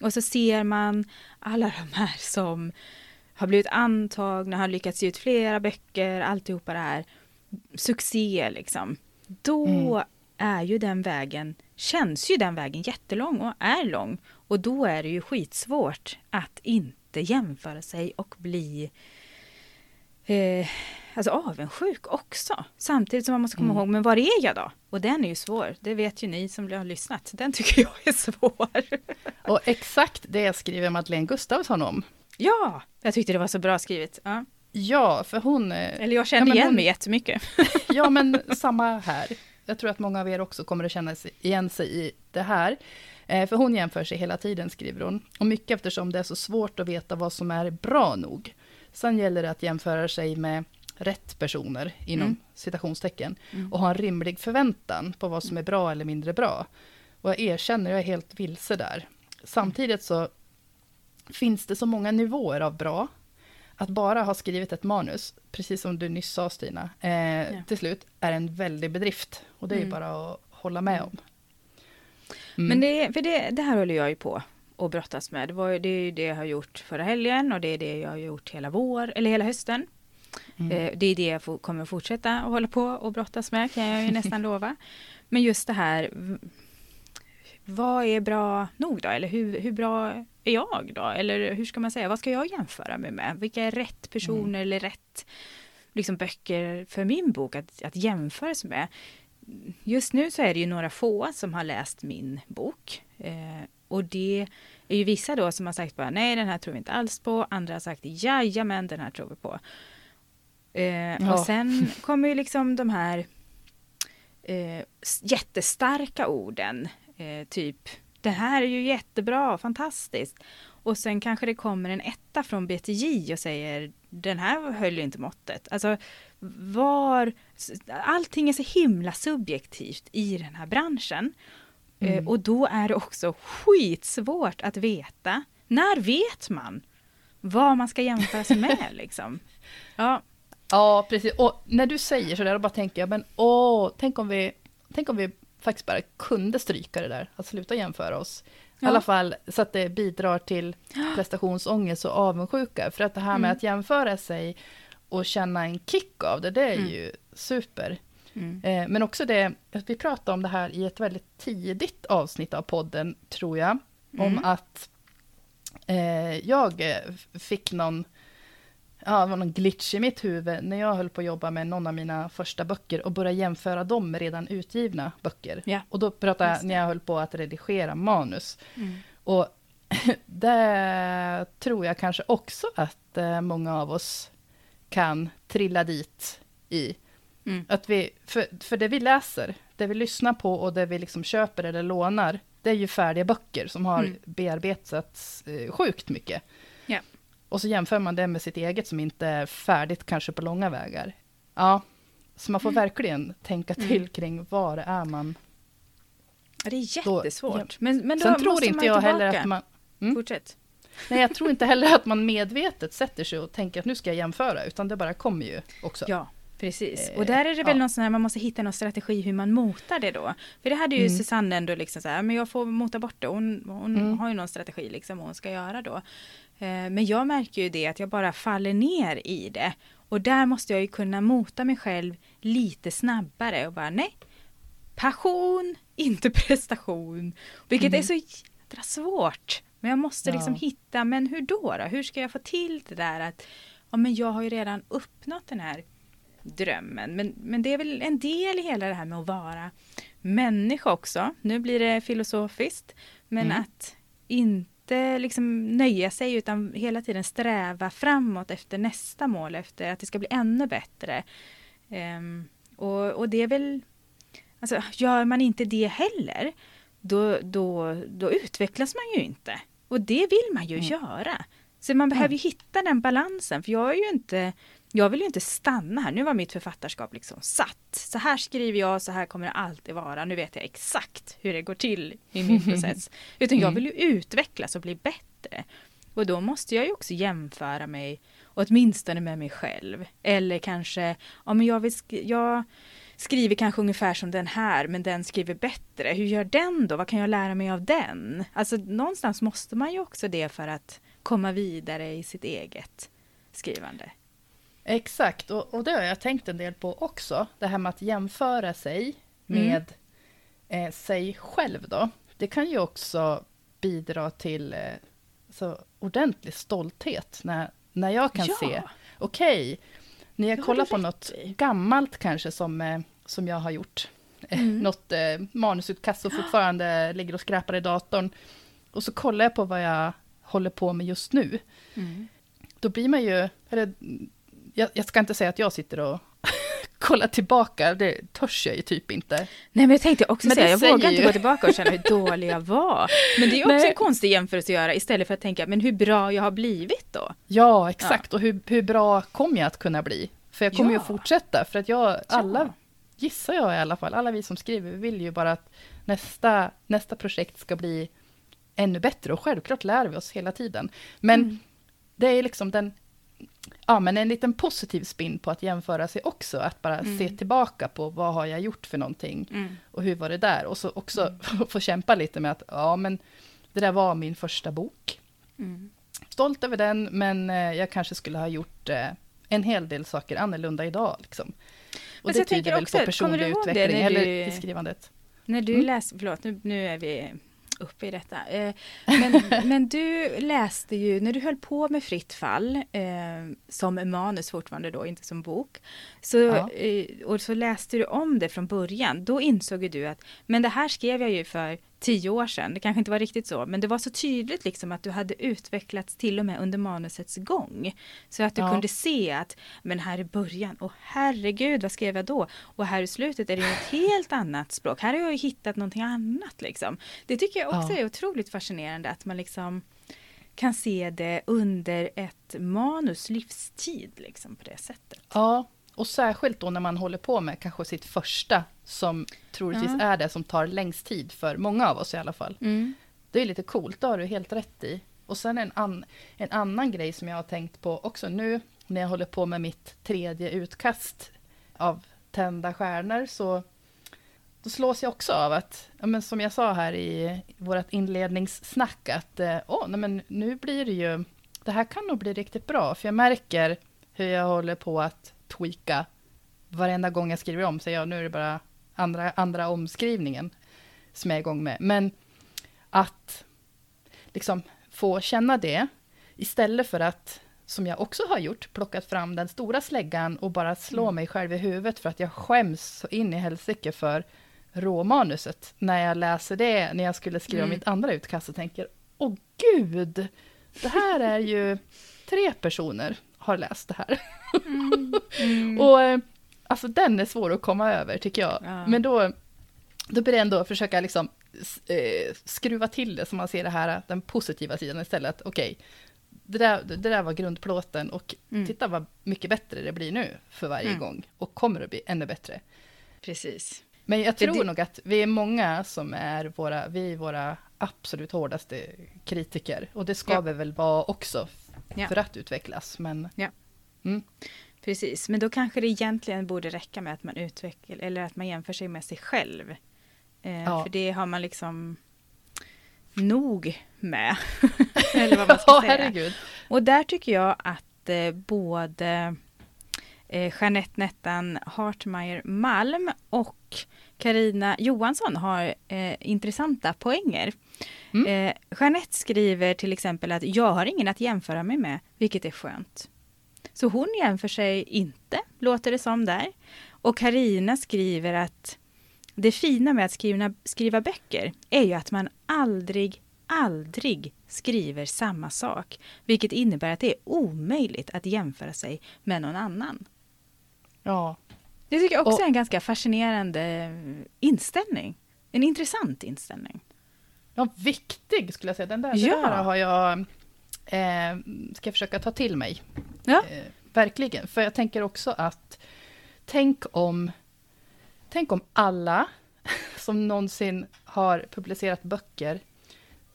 och så ser man alla de här som har blivit antagna, har lyckats ge ut flera böcker, alltihopa det här, succé liksom. Då mm. Är ju den vägen, känns ju den vägen jättelång och är lång. Och då är det ju skitsvårt att inte jämföra sig och bli eh, alltså avundsjuk också. Samtidigt som man måste komma mm. ihåg, men var är jag då? Och den är ju svår, det vet ju ni som har lyssnat. Den tycker jag är svår. Och exakt det skriver Madeleine Gustafsson om. Ja, jag tyckte det var så bra skrivet. Ja, ja för hon... Eh, Eller jag kände ja, igen hon, mig jättemycket. ja, men samma här. Jag tror att många av er också kommer att känna igen sig i det här. Eh, för hon jämför sig hela tiden, skriver hon. Och mycket eftersom det är så svårt att veta vad som är bra nog. Sen gäller det att jämföra sig med rätt personer, inom mm. citationstecken, mm. och ha en rimlig förväntan på vad som är bra eller mindre bra. Och jag erkänner, jag är helt vilse där. Samtidigt så finns det så många nivåer av bra, att bara ha skrivit ett manus, precis som du nyss sa Stina, eh, ja. till slut är en väldig bedrift. Och det är mm. ju bara att hålla med om. Mm. Men det, för det, det här håller jag ju på och brottas med. Det, var, det är ju det jag har gjort förra helgen och det är det jag har gjort hela vår, eller hela hösten. Mm. Eh, det är det jag kommer fortsätta att hålla på och brottas med kan jag ju nästan lova. Men just det här, vad är bra nog då? Eller hur, hur bra är jag då? Eller hur ska man säga, vad ska jag jämföra mig med? Vilka är rätt personer mm. eller rätt liksom, böcker för min bok att, att jämföra sig med? Just nu så är det ju några få som har läst min bok. Eh, och det är ju vissa då som har sagt bara nej den här tror vi inte alls på. Andra har sagt jajamän den här tror vi på. Eh, ja. Och sen kommer ju liksom de här eh, jättestarka orden. Eh, typ, det här är ju jättebra, fantastiskt. Och sen kanske det kommer en etta från BTJ och säger den här höll ju inte måttet. Alltså var, allting är så himla subjektivt i den här branschen. Eh, mm. och då är det också skitsvårt att veta. När vet man vad man ska jämföra sig med liksom? Ja. ja, precis. Och när du säger sådär, då bara tänker jag, men åh, tänk om vi, tänk om vi faktiskt bara kunde stryka det där, att sluta jämföra oss. Ja. I alla fall så att det bidrar till prestationsångest och avundsjuka. För att det här med mm. att jämföra sig och känna en kick av det, det är mm. ju super. Mm. Eh, men också det, vi pratade om det här i ett väldigt tidigt avsnitt av podden, tror jag, om mm. att eh, jag fick någon, ja, det var någon glitch i mitt huvud när jag höll på att jobba med någon av mina första böcker och började jämföra dem med redan utgivna böcker. Ja. Och då pratade jag när jag höll på att redigera manus. Mm. Och det tror jag kanske också att eh, många av oss kan trilla dit i. Mm. Att vi, för, för det vi läser, det vi lyssnar på och det vi liksom köper eller lånar, det är ju färdiga böcker som har mm. bearbetats eh, sjukt mycket. Och så jämför man det med sitt eget som inte är färdigt kanske på långa vägar. Ja, så man får mm. verkligen tänka mm. till kring vad det är man... Ja, det är jättesvårt. Då, men, men då Sen tror inte jag heller att man... Mm? Fortsätt. Nej, jag tror inte heller att man medvetet sätter sig och tänker att nu ska jag jämföra, utan det bara kommer ju också. Ja, Precis, och där är det väl ja. någon sån här, man måste hitta någon strategi hur man motar det då. För det hade ju mm. Susanne ändå liksom så här, men jag får mota bort det. Hon, hon mm. har ju någon strategi liksom vad hon ska göra då. Eh, men jag märker ju det att jag bara faller ner i det. Och där måste jag ju kunna mota mig själv lite snabbare och bara nej, passion, inte prestation. Vilket mm. är så jädra svårt. Men jag måste liksom ja. hitta, men hur då, då? Hur ska jag få till det där att ja, men jag har ju redan uppnått den här drömmen. Men, men det är väl en del i hela det här med att vara människa också. Nu blir det filosofiskt. Men mm. att inte liksom nöja sig utan hela tiden sträva framåt efter nästa mål, efter att det ska bli ännu bättre. Um, och, och det är väl, alltså gör man inte det heller, då, då, då utvecklas man ju inte. Och det vill man ju mm. göra. Så man behöver mm. hitta den balansen, för jag är ju inte jag vill ju inte stanna här. Nu var mitt författarskap liksom satt. Så här skriver jag, så här kommer det alltid vara. Nu vet jag exakt hur det går till i min process. Utan jag mm. vill ju utvecklas och bli bättre. Och då måste jag ju också jämföra mig, åtminstone med mig själv. Eller kanske, ja men jag, vill sk jag skriver kanske ungefär som den här, men den skriver bättre. Hur gör den då? Vad kan jag lära mig av den? Alltså någonstans måste man ju också det för att komma vidare i sitt eget skrivande. Exakt, och, och det har jag tänkt en del på också. Det här med att jämföra sig med mm. eh, sig själv då. Det kan ju också bidra till eh, så ordentlig stolthet när, när jag kan ja. se, okej, okay, när jag kollar på något i. gammalt kanske som, eh, som jag har gjort, eh, mm. något eh, manusutkast som fortfarande ligger och skräpar i datorn, och så kollar jag på vad jag håller på med just nu. Mm. Då blir man ju, eller jag, jag ska inte säga att jag sitter och kollar tillbaka, det törs jag ju typ inte. Nej men jag tänkte också säga, jag vågar ju. inte gå tillbaka och känna hur dålig jag var. Men det är också Nej. en konstig jämförelse att göra istället för att tänka, men hur bra jag har blivit då? Ja, exakt. Ja. Och hur, hur bra kommer jag att kunna bli? För jag kommer ja. ju att fortsätta, för att jag, alla, ja. gissar jag i alla fall, alla vi som skriver, vi vill ju bara att nästa, nästa projekt ska bli ännu bättre. Och självklart lär vi oss hela tiden. Men mm. det är liksom den ja, men en liten positiv spin på att jämföra sig också. Att bara mm. se tillbaka på vad har jag gjort för någonting. Mm. Och hur var det där? Och så också mm. få kämpa lite med att ja, men det där var min första bok. Mm. Stolt över den, men eh, jag kanske skulle ha gjort eh, en hel del saker annorlunda idag. Liksom. Och det tyder väl också, på personlig utveckling, eller du, i skrivandet. När du mm. läser, förlåt, nu, nu är vi uppe i detta. Eh, men, men du läste ju, när du höll på med Fritt fall, eh, som manus fortfarande då, inte som bok, så, ja. Eh, och så läste du om det från början. Då insåg du att, men det här skrev jag ju för tio år sedan. Det kanske inte var riktigt så, men det var så tydligt liksom att du hade utvecklats till och med under manusets gång. Så att du ja. kunde se att, men här i början, och herregud, vad skrev jag då? Och här i slutet är det ett helt annat språk. Här har jag ju hittat någonting annat liksom. Det tycker jag också ja. är otroligt fascinerande att man liksom kan se det under ett manus livstid liksom på det sättet. Ja, och särskilt då när man håller på med kanske sitt första, som troligtvis ja. är det som tar längst tid för många av oss i alla fall. Mm. Det är lite coolt, det har du helt rätt i. Och sen en, an, en annan grej som jag har tänkt på också nu, när jag håller på med mitt tredje utkast av Tända stjärnor, så då slås jag också av att, ja, men som jag sa här i vårt inledningssnack, att eh, åh, nej, men nu blir det ju, det här kan nog bli riktigt bra, för jag märker hur jag håller på att tweaka varenda gång jag skriver om, så jag nu är det bara andra, andra omskrivningen som jag är igång med. Men att liksom få känna det, istället för att, som jag också har gjort, plockat fram den stora släggan och bara slå mm. mig själv i huvudet för att jag skäms så in i helsike för råmanuset. När jag läser det, när jag skulle skriva mm. mitt andra utkast, och tänker, åh gud, det här är ju tre personer har läst det här. Mm. Mm. och eh, alltså den är svår att komma över tycker jag. Ja. Men då, då blir det ändå att försöka liksom eh, skruva till det så man ser det här, den positiva sidan istället. Okej, okay, det, där, det där var grundplåten och mm. titta vad mycket bättre det blir nu för varje mm. gång. Och kommer att bli ännu bättre. Precis. Men jag tror det, nog att vi är många som är våra, vi är våra absolut hårdaste kritiker. Och det ska ja. vi väl vara också ja. för att utvecklas. Men, ja. Mm. Precis, men då kanske det egentligen borde räcka med att man utvecklar eller att man jämför sig med sig själv. Eh, ja. För det har man liksom nog med. eller vad man ska säga. Herregud. Och där tycker jag att eh, både eh, Jeanette Nettan Hartmeier Malm och Karina Johansson har eh, intressanta poänger. Mm. Eh, Jeanette skriver till exempel att jag har ingen att jämföra mig med, vilket är skönt. Så hon jämför sig inte, låter det som där. Och Karina skriver att det fina med att skriva, skriva böcker är ju att man aldrig, aldrig skriver samma sak. Vilket innebär att det är omöjligt att jämföra sig med någon annan. Ja. Det tycker jag också och, är en ganska fascinerande inställning. En intressant inställning. Ja, viktig skulle jag säga. Den där, ja. där har jag, eh, ska jag försöka ta till mig. Ja. Eh, verkligen, för jag tänker också att, tänk om, tänk om alla som någonsin har publicerat böcker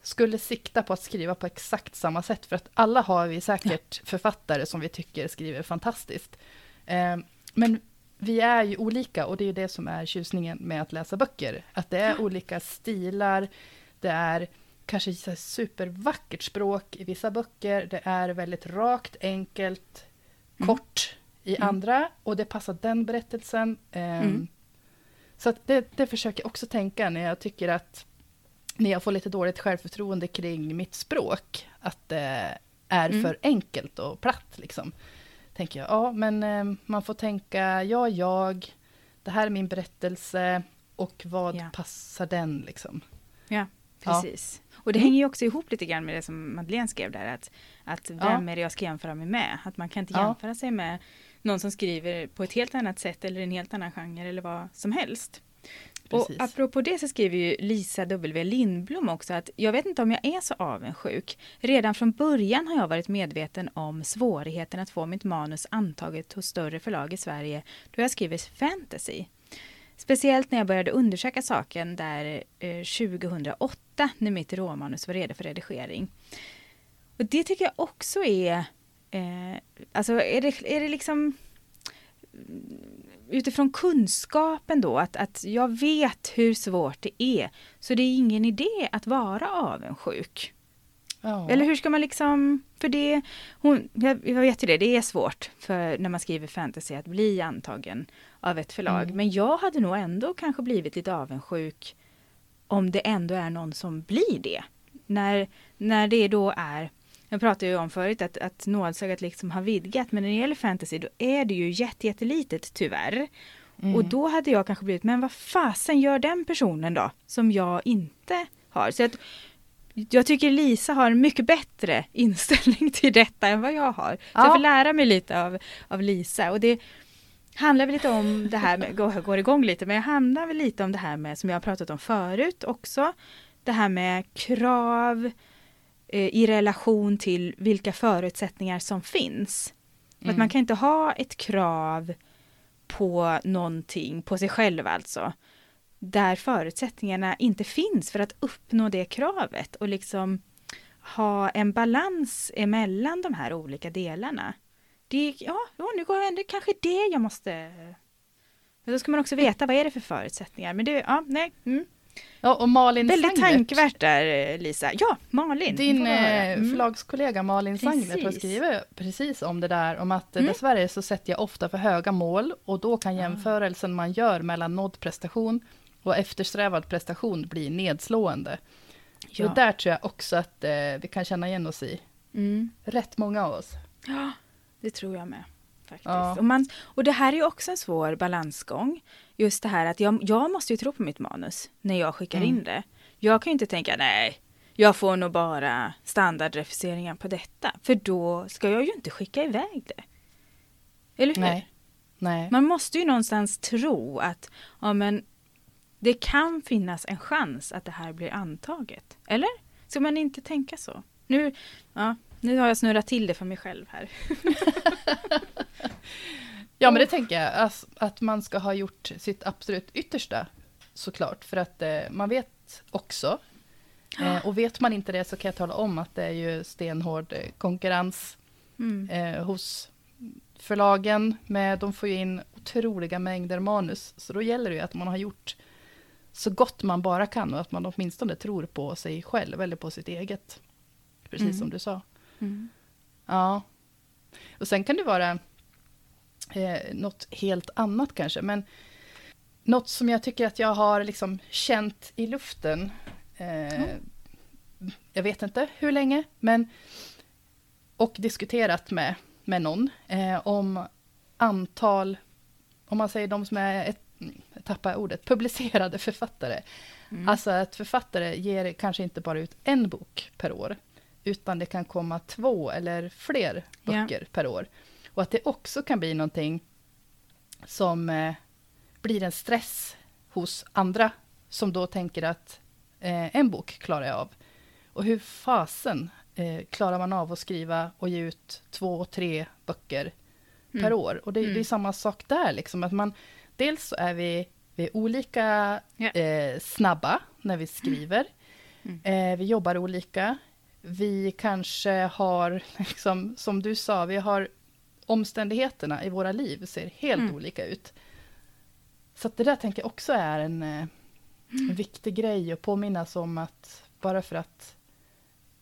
skulle sikta på att skriva på exakt samma sätt, för att alla har vi säkert författare som vi tycker skriver fantastiskt. Men vi är ju olika och det är det som är tjusningen med att läsa böcker. Att det är olika stilar, det är kanske så supervackert språk i vissa böcker, det är väldigt rakt, enkelt, mm. kort i mm. andra och det passar den berättelsen. Um, mm. Så det, det försöker jag också tänka när jag tycker att när jag får lite dåligt självförtroende kring mitt språk, att det är mm. för enkelt och platt liksom tänker jag, ja men eh, man får tänka, ja jag, det här är min berättelse och vad ja. passar den liksom? Ja, precis. Ja. Och det hänger ju också ihop lite grann med det som Madeleine skrev där, att, att vem ja. är det jag ska jämföra mig med? Att man kan inte jämföra sig med någon som skriver på ett helt annat sätt eller en helt annan genre eller vad som helst. Precis. Och apropå det så skriver ju Lisa W Lindblom också att jag vet inte om jag är så avundsjuk. Redan från början har jag varit medveten om svårigheten att få mitt manus antaget hos större förlag i Sverige då jag skriver fantasy. Speciellt när jag började undersöka saken där eh, 2008 när mitt råmanus var redo för redigering. Och det tycker jag också är, eh, alltså är det, är det liksom utifrån kunskapen då, att, att jag vet hur svårt det är. Så det är ingen idé att vara avundsjuk. Ja. Eller hur ska man liksom, för det, hon, jag, jag vet ju det, det är svårt för när man skriver fantasy att bli antagen av ett förlag. Mm. Men jag hade nog ändå kanske blivit lite avundsjuk om det ändå är någon som blir det. När, när det då är jag pratade ju om förut att, att nålsögat liksom har vidgat, men när det gäller fantasy då är det ju jättejättelitet tyvärr. Mm. Och då hade jag kanske blivit, men vad fasen gör den personen då? Som jag inte har. Så att, jag tycker Lisa har en mycket bättre inställning till detta än vad jag har. Så ja. jag får lära mig lite av, av Lisa. Och det handlar väl lite om det här med, går, går igång lite, men jag handlar väl lite om det här med, som jag har pratat om förut också, det här med krav i relation till vilka förutsättningar som finns. Mm. Att man kan inte ha ett krav på någonting, på sig själv alltså, där förutsättningarna inte finns för att uppnå det kravet och liksom ha en balans emellan de här olika delarna. Det, ja, nu går det kanske det jag måste... Men då ska man också veta vad är det för förutsättningar. Men det, ja, nej. Mm. Ja, och Malin Väldigt Sanglert. tankvärt där Lisa. Ja, Malin. Din eh, mm. förlagskollega Malin precis. Sanglert har skrivit precis om det där. Om att mm. dessvärre så sätter jag ofta för höga mål. Och då kan ah. jämförelsen man gör mellan nådd prestation och eftersträvad prestation bli nedslående. Ja. Och där tror jag också att eh, vi kan känna igen oss i. Mm. Rätt många av oss. Ja, det tror jag med. Faktiskt. Ja. Och, man, och det här är ju också en svår balansgång. Just det här att jag, jag måste ju tro på mitt manus när jag skickar mm. in det. Jag kan ju inte tänka nej, jag får nog bara standardrefuseringar på detta. För då ska jag ju inte skicka iväg det. Eller hur? Nej. Nej. Man måste ju någonstans tro att ja, men det kan finnas en chans att det här blir antaget. Eller? Ska man inte tänka så? Nu, ja, nu har jag snurrat till det för mig själv här. ja, men det tänker jag. Alltså, att man ska ha gjort sitt absolut yttersta, såklart. För att eh, man vet också, eh, och vet man inte det så kan jag tala om att det är ju stenhård eh, konkurrens mm. eh, hos förlagen. Med, de får ju in otroliga mängder manus. Så då gäller det ju att man har gjort så gott man bara kan och att man åtminstone tror på sig själv eller på sitt eget. Precis mm. som du sa. Mm. Ja. Och sen kan det vara eh, något helt annat kanske, men något som jag tycker att jag har liksom känt i luften. Eh, mm. Jag vet inte hur länge, men och diskuterat med, med någon eh, om antal, om man säger de som är ett jag tappar ordet, publicerade författare. Mm. Alltså att författare ger kanske inte bara ut en bok per år, utan det kan komma två eller fler böcker ja. per år. Och att det också kan bli någonting som eh, blir en stress hos andra, som då tänker att eh, en bok klarar jag av. Och hur fasen eh, klarar man av att skriva och ge ut två, tre böcker mm. per år? Och det, mm. det, är samma sak där, liksom, att man dels så är vi, vi är olika yeah. snabba när vi skriver. Mm. Eh, vi jobbar olika. Vi kanske har, liksom, som du sa, vi har omständigheterna i våra liv ser helt mm. olika ut. Så det där tänker jag också är en, eh, en viktig grej att påminnas om att bara för att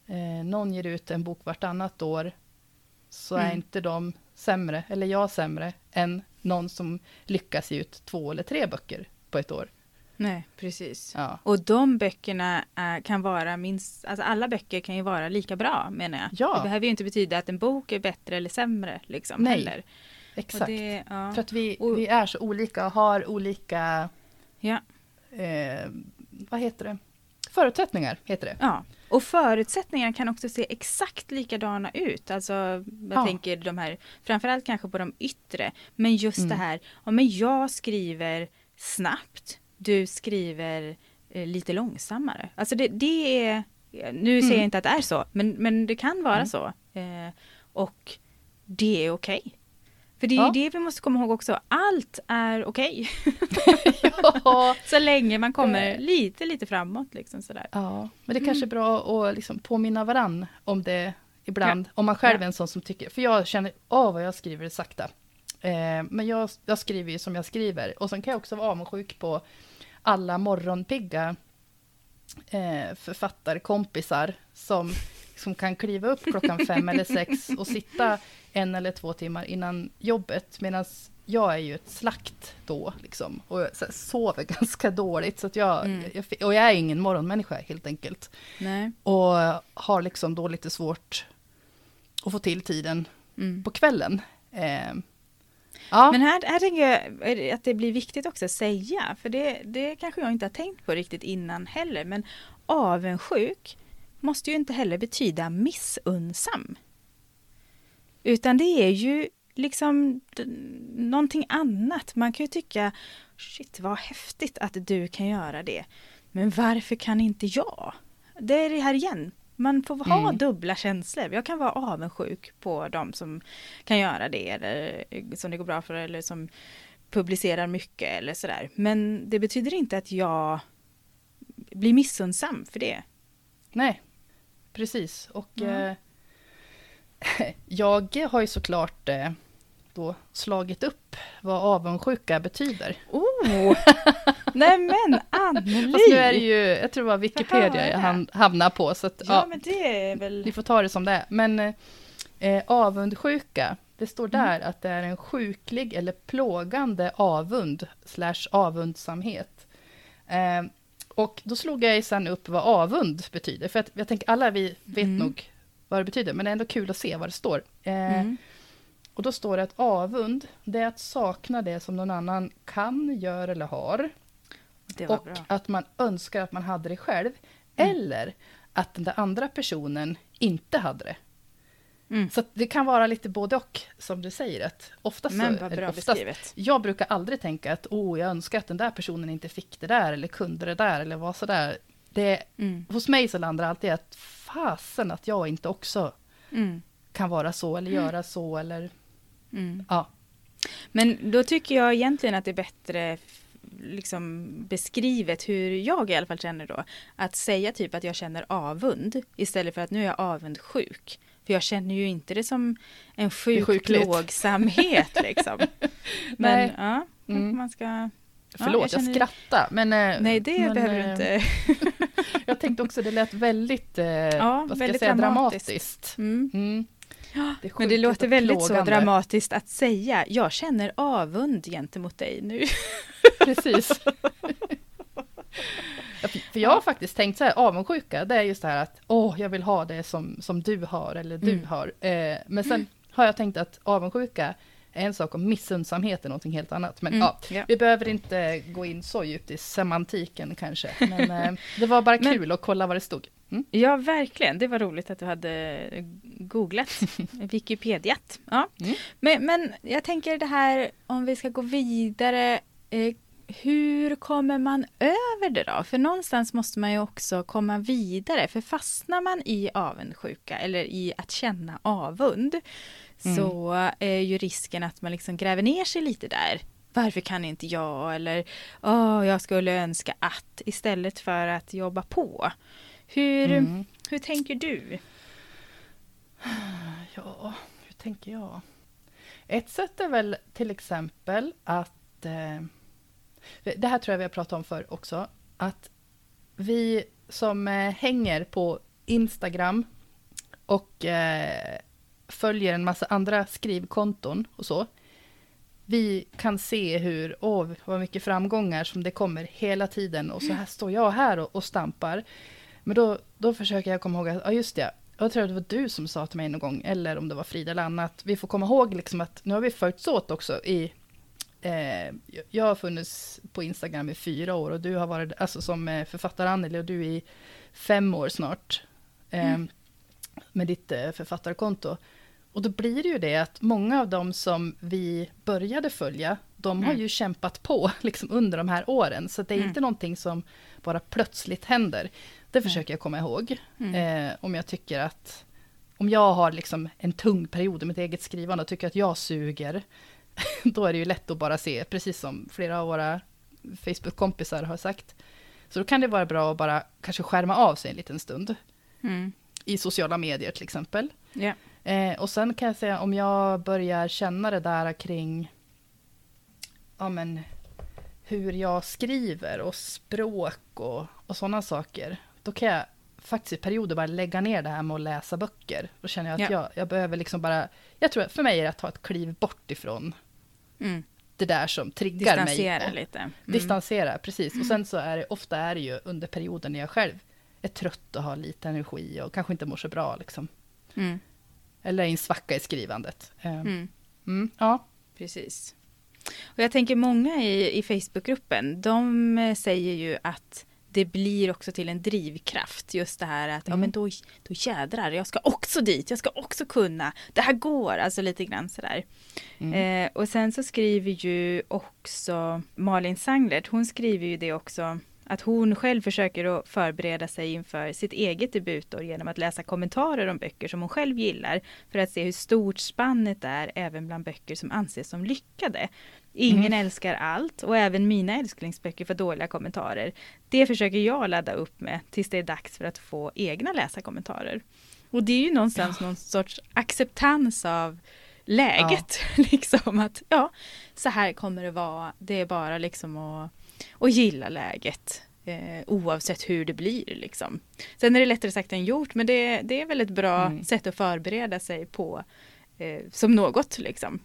eh, någon ger ut en bok vartannat år så är mm. inte de sämre, eller jag sämre, än någon som lyckas ge ut två eller tre böcker på ett år. Nej, precis. Ja. Och de böckerna är, kan vara minst, alltså alla böcker kan ju vara lika bra menar jag. Ja. Det behöver ju inte betyda att en bok är bättre eller sämre liksom Nej. heller. Exakt. Det, ja. För att vi, vi är så olika och har olika, ja. eh, vad heter det, förutsättningar heter det. Ja, och förutsättningarna kan också se exakt likadana ut. Alltså, jag ja. tänker de här, framförallt kanske på de yttre. Men just mm. det här, ja, men jag skriver snabbt, du skriver eh, lite långsammare. Alltså det, det är, nu mm. säger jag inte att det är så, men, men det kan vara mm. så. Eh, och det är okej. Okay. För det är ja. det vi måste komma ihåg också. Allt är okej. Okay. ja. Så länge man kommer lite, lite framåt. Liksom sådär. Ja, men det är kanske är bra att liksom påminna varann om det ibland. Ja. Om man själv är en sån som tycker, för jag känner, åh vad jag skriver sakta. Eh, men jag, jag skriver ju som jag skriver. Och sen kan jag också vara avundsjuk på alla morgonpigga eh, författarkompisar som, som kan kliva upp klockan fem eller sex och sitta en eller två timmar innan jobbet. Medan jag är ju ett slakt då, liksom. Och jag sover ganska dåligt. Så att jag, mm. jag, och jag är ingen morgonmänniska helt enkelt. Nej. Och har liksom då lite svårt att få till tiden mm. på kvällen. Eh, Ja. Men här, här tänker jag att det blir viktigt också att säga, för det, det kanske jag inte har tänkt på riktigt innan heller, men avundsjuk måste ju inte heller betyda missunnsam. Utan det är ju liksom någonting annat. Man kan ju tycka, shit vad häftigt att du kan göra det. Men varför kan inte jag? Det är det här igen. Man får ha mm. dubbla känslor. Jag kan vara avundsjuk på de som kan göra det eller som det går bra för eller som publicerar mycket eller sådär. Men det betyder inte att jag blir missunnsam för det. Nej, precis. Och mm. eh, jag har ju såklart eh, då slagit upp vad avundsjuka betyder. Oh! Nej men Anneli! Fast nu är det ju, jag tror det var Wikipedia jag hamnade på. Så att, ja, ja, men det är väl... Ni får ta det som det är. Men eh, avundsjuka, det står mm. där mm. att det är en sjuklig eller plågande avund slash avundsamhet. Eh, och då slog jag sen upp vad avund betyder, för att jag tänker alla vi vet mm. nog vad det betyder, men det är ändå kul att se vad det står. Eh, mm. Och då står det att avund, det är att sakna det som någon annan kan, gör eller har. och bra. att man önskar att man hade det själv. Mm. Eller att den där andra personen inte hade det. Mm. Så det kan vara lite både och, som du säger. Att oftast Men vad bra oftast, beskrivet. Jag brukar aldrig tänka att oh, jag önskar att den där personen inte fick det där, eller kunde det där, eller var sådär. Det, mm. Hos mig så landar det alltid att fasen att jag inte också mm. kan vara så, eller mm. göra så, eller Mm. Ja. Men då tycker jag egentligen att det är bättre liksom beskrivet hur jag i alla fall känner då. Att säga typ att jag känner avund istället för att nu är jag avundsjuk. För jag känner ju inte det som en sjuk plågsamhet liksom. Men Nej. ja, mm. man ska... Förlåt, ja, jag, jag skrattar. Men, eh, Nej, det men, behöver du eh, inte. jag tänkte också, det lät väldigt, eh, ja, vad ska väldigt jag säga, dramatiskt. dramatiskt. Mm. Mm. Det Men det låter väldigt så dramatiskt att säga. Jag känner avund gentemot dig nu. Precis. För jag har faktiskt tänkt så här, avundsjuka, det är just det här att åh, jag vill ha det som, som du har eller du mm. har. Eh, men sen har jag tänkt att avundsjuka är en sak och missunnsamhet är någonting helt annat. Men mm. ja, ja, vi behöver inte gå in så djupt i semantiken kanske. Men eh, det var bara kul men, att kolla vad det stod. Mm. Ja, verkligen. Det var roligt att du hade googlat, Wikipediat. Ja. Mm. Men, men jag tänker det här om vi ska gå vidare. Eh, hur kommer man över det då? För någonstans måste man ju också komma vidare. För fastnar man i avundsjuka eller i att känna avund mm. så är ju risken att man liksom gräver ner sig lite där. Varför kan inte jag? Eller åh, jag skulle önska att istället för att jobba på. Hur, mm. hur tänker du? Ja, hur tänker jag? Ett sätt är väl till exempel att... Eh, det här tror jag vi har pratat om för också. Att vi som eh, hänger på Instagram och eh, följer en massa andra skrivkonton och så. Vi kan se hur, åh, vad mycket framgångar som det kommer hela tiden och så här står jag här och, och stampar. Men då, då försöker jag komma ihåg att, ja just det, jag tror att det var du som sa till mig någon gång, eller om det var Frida eller annat, vi får komma ihåg liksom att nu har vi följts åt också i eh, jag har funnits på Instagram i fyra år och du har varit, alltså som eh, författare Anneli och du i fem år snart. Eh, mm. Med ditt eh, författarkonto. Och då blir det ju det att många av dem som vi började följa, de mm. har ju kämpat på liksom under de här åren. Så det är mm. inte någonting som bara plötsligt händer. Det försöker jag komma ihåg. Mm. Eh, om jag tycker att... Om jag har liksom en tung period i mitt eget skrivande och tycker att jag suger, då är det ju lätt att bara se, precis som flera av våra Facebook-kompisar har sagt. Så då kan det vara bra att bara kanske skärma av sig en liten stund. Mm. I sociala medier till exempel. Yeah. Eh, och sen kan jag säga om jag börjar känna det där kring ja, men, hur jag skriver och språk och, och sådana saker då kan jag faktiskt i perioder bara lägga ner det här med att läsa böcker. Då känner jag att ja. jag, jag behöver liksom bara, jag tror att för mig är det att ta ett kliv bort ifrån mm. det där som triggar distansera mig. lite. Mm. Distansera, precis. Och sen så är det, ofta är det ju under perioden när jag själv är trött och har lite energi och kanske inte mår så bra liksom. Mm. Eller i en svacka i skrivandet. Um, mm. ja. Precis. Och jag tänker många i, i Facebookgruppen, de eh, säger ju att det blir också till en drivkraft. Just det här att, mm. ja men då, då jädrar, jag ska också dit, jag ska också kunna, det här går, alltså lite grann sådär. Mm. Eh, och sen så skriver ju också Malin Sanglert, hon skriver ju det också att hon själv försöker att förbereda sig inför sitt eget debutår genom att läsa kommentarer om böcker som hon själv gillar för att se hur stort spannet är även bland böcker som anses som lyckade. Ingen mm. älskar allt och även mina älsklingsböcker får dåliga kommentarer. Det försöker jag ladda upp med tills det är dags för att få egna läsarkommentarer. Och det är ju någonstans ja. någon sorts acceptans av läget. Ja. liksom att ja, så här kommer det vara. Det är bara liksom att, att gilla läget. Eh, oavsett hur det blir liksom. Sen är det lättare sagt än gjort men det, det är väl ett bra mm. sätt att förbereda sig på eh, som något liksom.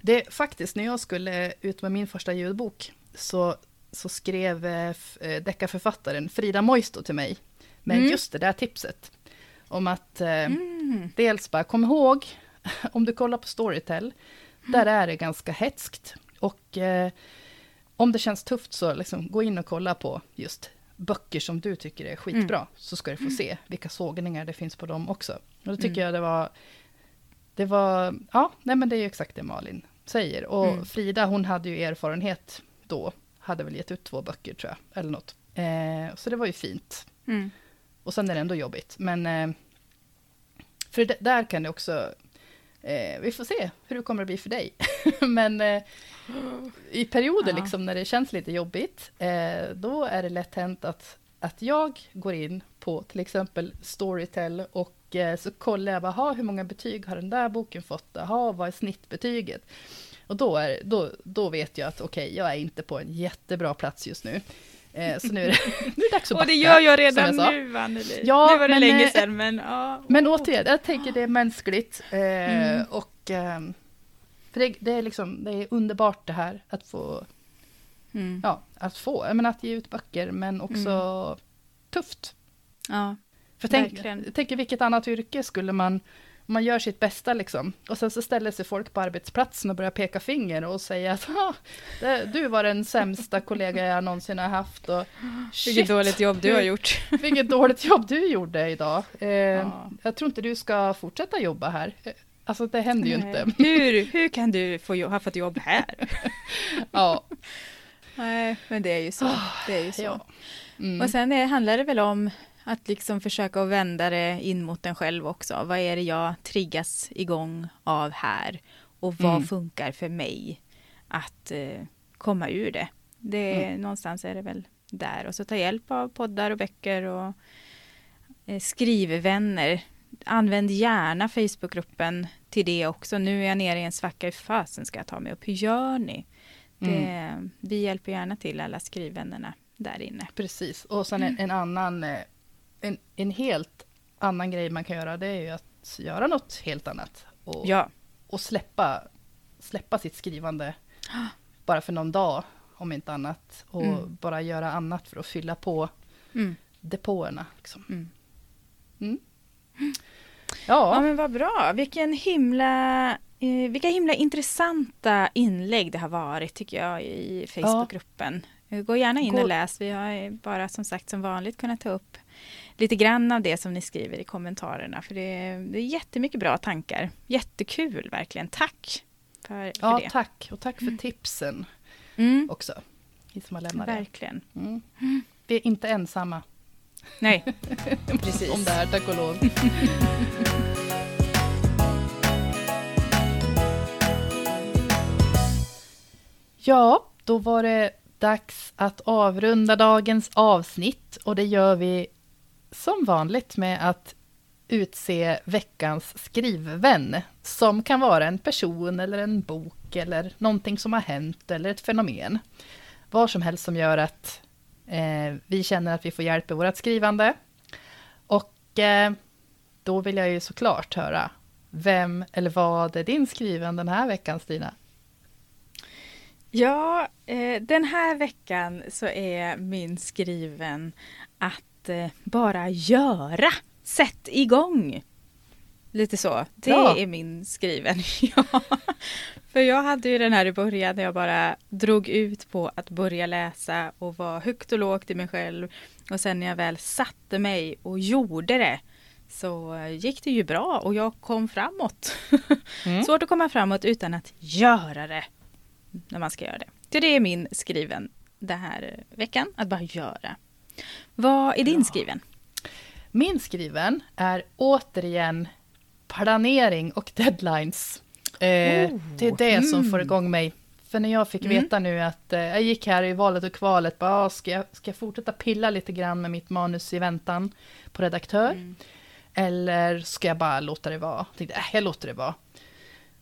Det faktiskt, när jag skulle ut med min första ljudbok så, så skrev eh, eh, deckarförfattaren Frida Moisto till mig med mm. just det där tipset. Om att eh, mm. dels bara kom ihåg, om du kollar på Storytel, där är det ganska hetskt. Och eh, om det känns tufft så liksom, gå in och kolla på just böcker som du tycker är skitbra, mm. så ska du få se vilka sågningar det finns på dem också. Och då tycker mm. jag det var, det var, ja, nej men det är ju exakt det Malin säger. Och mm. Frida, hon hade ju erfarenhet då, hade väl gett ut två böcker tror jag, eller något. Eh, så det var ju fint. Mm. Och sen är det ändå jobbigt, men eh, för det, där kan det också, eh, vi får se hur det kommer att bli för dig. men eh, i perioder ja. liksom när det känns lite jobbigt, eh, då är det lätt hänt att, att jag går in på till exempel Storytel och Eh, så kollar jag bara, hur många betyg har den där boken fått? Aha, vad är snittbetyget? Och då, är, då, då vet jag att okej, okay, jag är inte på en jättebra plats just nu. Eh, så nu är, det, nu är det dags att backa. Och det gör jag redan jag nu, Anneli. Ja, nu var det men, länge eh, sedan, men ja. Men återigen, jag tänker det är mänskligt. Eh, mm. Och eh, för det, det, är liksom, det är underbart det här, att få, mm. ja, att få, menar, att ge ut böcker, men också mm. tufft. Ja. För tänk, tänk vilket annat yrke skulle man, man gör sitt bästa liksom. Och sen så ställer sig folk på arbetsplatsen och börjar peka finger och säga att du var den sämsta kollega jag någonsin har haft. Och, vilket dåligt jobb du har gjort. vilket dåligt jobb du gjorde idag. Eh, ja. Jag tror inte du ska fortsätta jobba här. Alltså det händer Nej. ju inte. Hur, hur kan du få, ha fått jobb här? ja. Nej, men det är ju så. Det är ju så. Ja. Mm. Och sen är, handlar det väl om att liksom försöka att vända det in mot en själv också. Vad är det jag triggas igång av här? Och vad mm. funkar för mig att eh, komma ur det? det mm. Någonstans är det väl där. Och så ta hjälp av poddar och böcker och eh, skrivvänner. Använd gärna Facebookgruppen till det också. Nu är jag nere i en svacka, hur fasen ska jag ta mig upp? Hur gör ni? Det, mm. Vi hjälper gärna till alla skrivvännerna där inne. Precis, och sen en, en annan eh, en, en helt annan grej man kan göra, det är ju att göra något helt annat. Och, ja. och släppa, släppa sitt skrivande bara för någon dag, om inte annat. Och mm. bara göra annat för att fylla på mm. depåerna. Liksom. Mm. mm. Ja. ja, men vad bra. Vilken himla, eh, vilka himla intressanta inlägg det har varit, tycker jag, i Facebookgruppen. Ja. Gå gärna in och läs. Vi har bara som sagt som vanligt kunnat ta upp lite grann av det som ni skriver i kommentarerna. För det är, det är jättemycket bra tankar. Jättekul verkligen. Tack för, för ja, det. tack. Och tack för mm. tipsen mm. också. Ni som har lämnat verkligen. det. Mm. Vi är inte ensamma. Nej, precis. Om det här, tack och lov. ja, då var det dags att avrunda dagens avsnitt och det gör vi som vanligt med att utse veckans skrivvän, som kan vara en person eller en bok eller någonting som har hänt eller ett fenomen. Vad som helst som gör att eh, vi känner att vi får hjälp i vårt skrivande. Och eh, då vill jag ju såklart höra, vem eller vad är din skriven den här veckan, Stina? Ja, eh, den här veckan så är min skriven att eh, bara göra. Sätt igång! lite så. Det ja. är min skriven. ja. För jag hade ju den här i början när jag bara drog ut på att börja läsa och var högt och lågt i mig själv. Och sen när jag väl satte mig och gjorde det så gick det ju bra och jag kom framåt. Mm. Svårt att komma framåt utan att göra det. När man ska göra det. Så det är min skriven den här veckan, att bara göra. Vad är din skriven? Min skriven är återigen planering och deadlines. Eh, oh, det är det mm. som får igång mig. För när jag fick mm. veta nu att eh, jag gick här i valet och kvalet, bara, ah, ska, jag, ska jag fortsätta pilla lite grann med mitt manus i väntan på redaktör? Mm. Eller ska jag bara låta det vara? Jag tänkte, äh, jag låter det vara.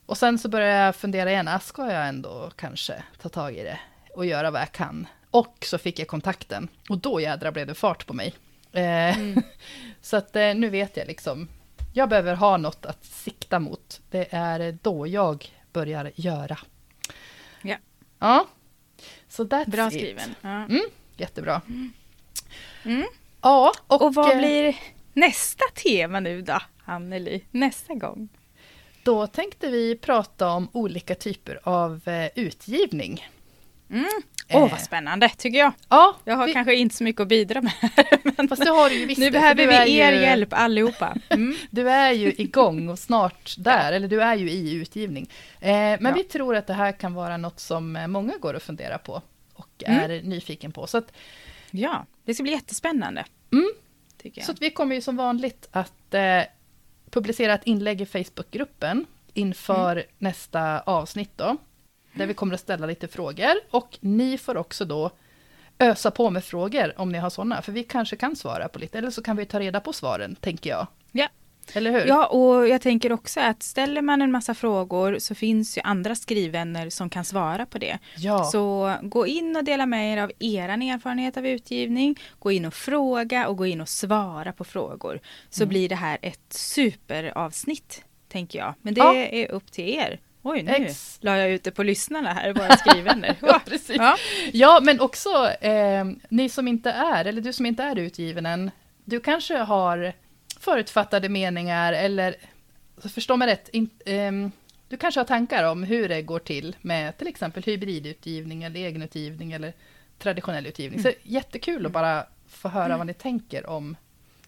Och sen så började jag fundera igen, äh, ska jag ändå kanske ta tag i det och göra vad jag kan? Och så fick jag kontakten och då jädra blev det fart på mig. Eh, mm. så att eh, nu vet jag liksom, jag behöver ha något att sikta mot. Det är då jag börjar göra. Ja. Ja. Så that's Bra it. skriven. Ja. Mm, jättebra. Mm. Mm. Ja, och, och vad blir nästa tema nu då, Anneli? Nästa gång? Då tänkte vi prata om olika typer av eh, Mm. Åh, oh, vad spännande tycker jag. Ja, jag har vi... kanske inte så mycket att bidra med. Men Fast det har du ju visst nu behöver vi er ju... hjälp allihopa. Mm. Du är ju igång och snart där, eller du är ju i utgivning. Eh, men ja. vi tror att det här kan vara något som många går och funderar på och mm. är nyfiken på. Så att, ja, det ska bli jättespännande. Mm. Så vi kommer ju som vanligt att eh, publicera ett inlägg i Facebookgruppen inför mm. nästa avsnitt då där vi kommer att ställa lite frågor. Och ni får också då ösa på med frågor om ni har sådana, för vi kanske kan svara på lite, eller så kan vi ta reda på svaren, tänker jag. Ja. Eller hur? Ja, och jag tänker också att ställer man en massa frågor så finns ju andra skrivvänner som kan svara på det. Ja. Så gå in och dela med er av er erfarenhet av utgivning. Gå in och fråga och gå in och svara på frågor. Så mm. blir det här ett superavsnitt, tänker jag. Men det ja. är upp till er. Oj, nu Ex. la jag ut det på lyssnarna här, våra skrivvänner. ja, precis. Ja. ja, men också eh, ni som inte är, eller du som inte är utgiven än, du kanske har förutfattade meningar eller, förstå mig rätt, in, eh, du kanske har tankar om hur det går till med till exempel hybridutgivning eller egenutgivning eller traditionell utgivning. Mm. Så jättekul att bara få höra mm. vad ni tänker om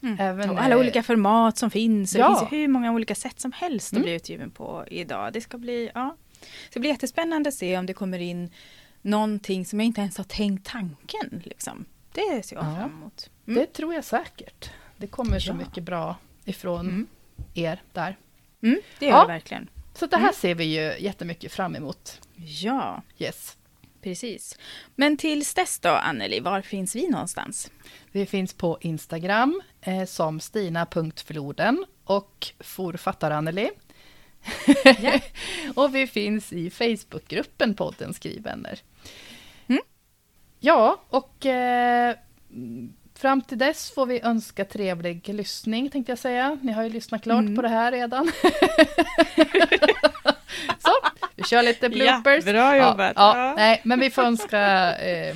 Mm. Även, och alla eh, olika format som finns. Ja. Det finns hur många olika sätt som helst att mm. bli utgiven på idag. Det ska bli, ja. Det blir jättespännande att se om det kommer in någonting som jag inte ens har tänkt tanken. Liksom. Det ser jag ja. fram emot. Mm. Det tror jag säkert. Det kommer så mycket bra ifrån mm. er där. Mm, det gör ja. det verkligen. Så det här mm. ser vi ju jättemycket fram emot. Ja. Yes. Precis. Men tills dess då, Anneli, var finns vi någonstans? Vi finns på Instagram eh, som stina.floden och forfattar-Anneli. Yeah. och vi finns i Facebookgruppen podden Skrivvänner. Mm. Ja, och eh, fram till dess får vi önska trevlig lyssning, tänkte jag säga. Ni har ju lyssnat klart mm. på det här redan. Så, vi kör lite bloopers. Ja, bra jobbat. Ja, ja, Nej, men vi får önska eh,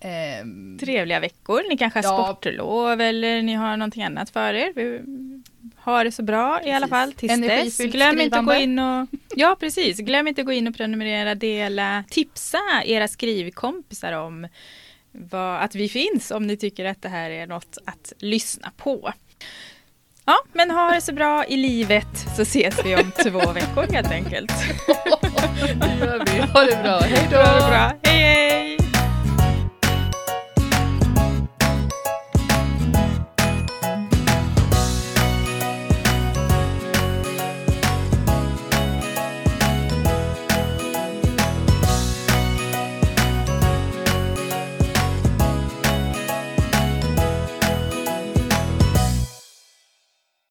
eh, Trevliga veckor. Ni kanske har ja. sportlov eller ni har någonting annat för er. Vi har det så bra precis. i alla fall tills dess. Glöm inte att gå in och Ja, precis. Glöm inte att gå in och prenumerera, dela, tipsa era skrivkompisar om vad, att vi finns om ni tycker att det här är något att lyssna på. Ja, men ha det så bra i livet så ses vi om två veckor helt enkelt. det gör vi. Ha det bra. Hej då! Det bra. Hej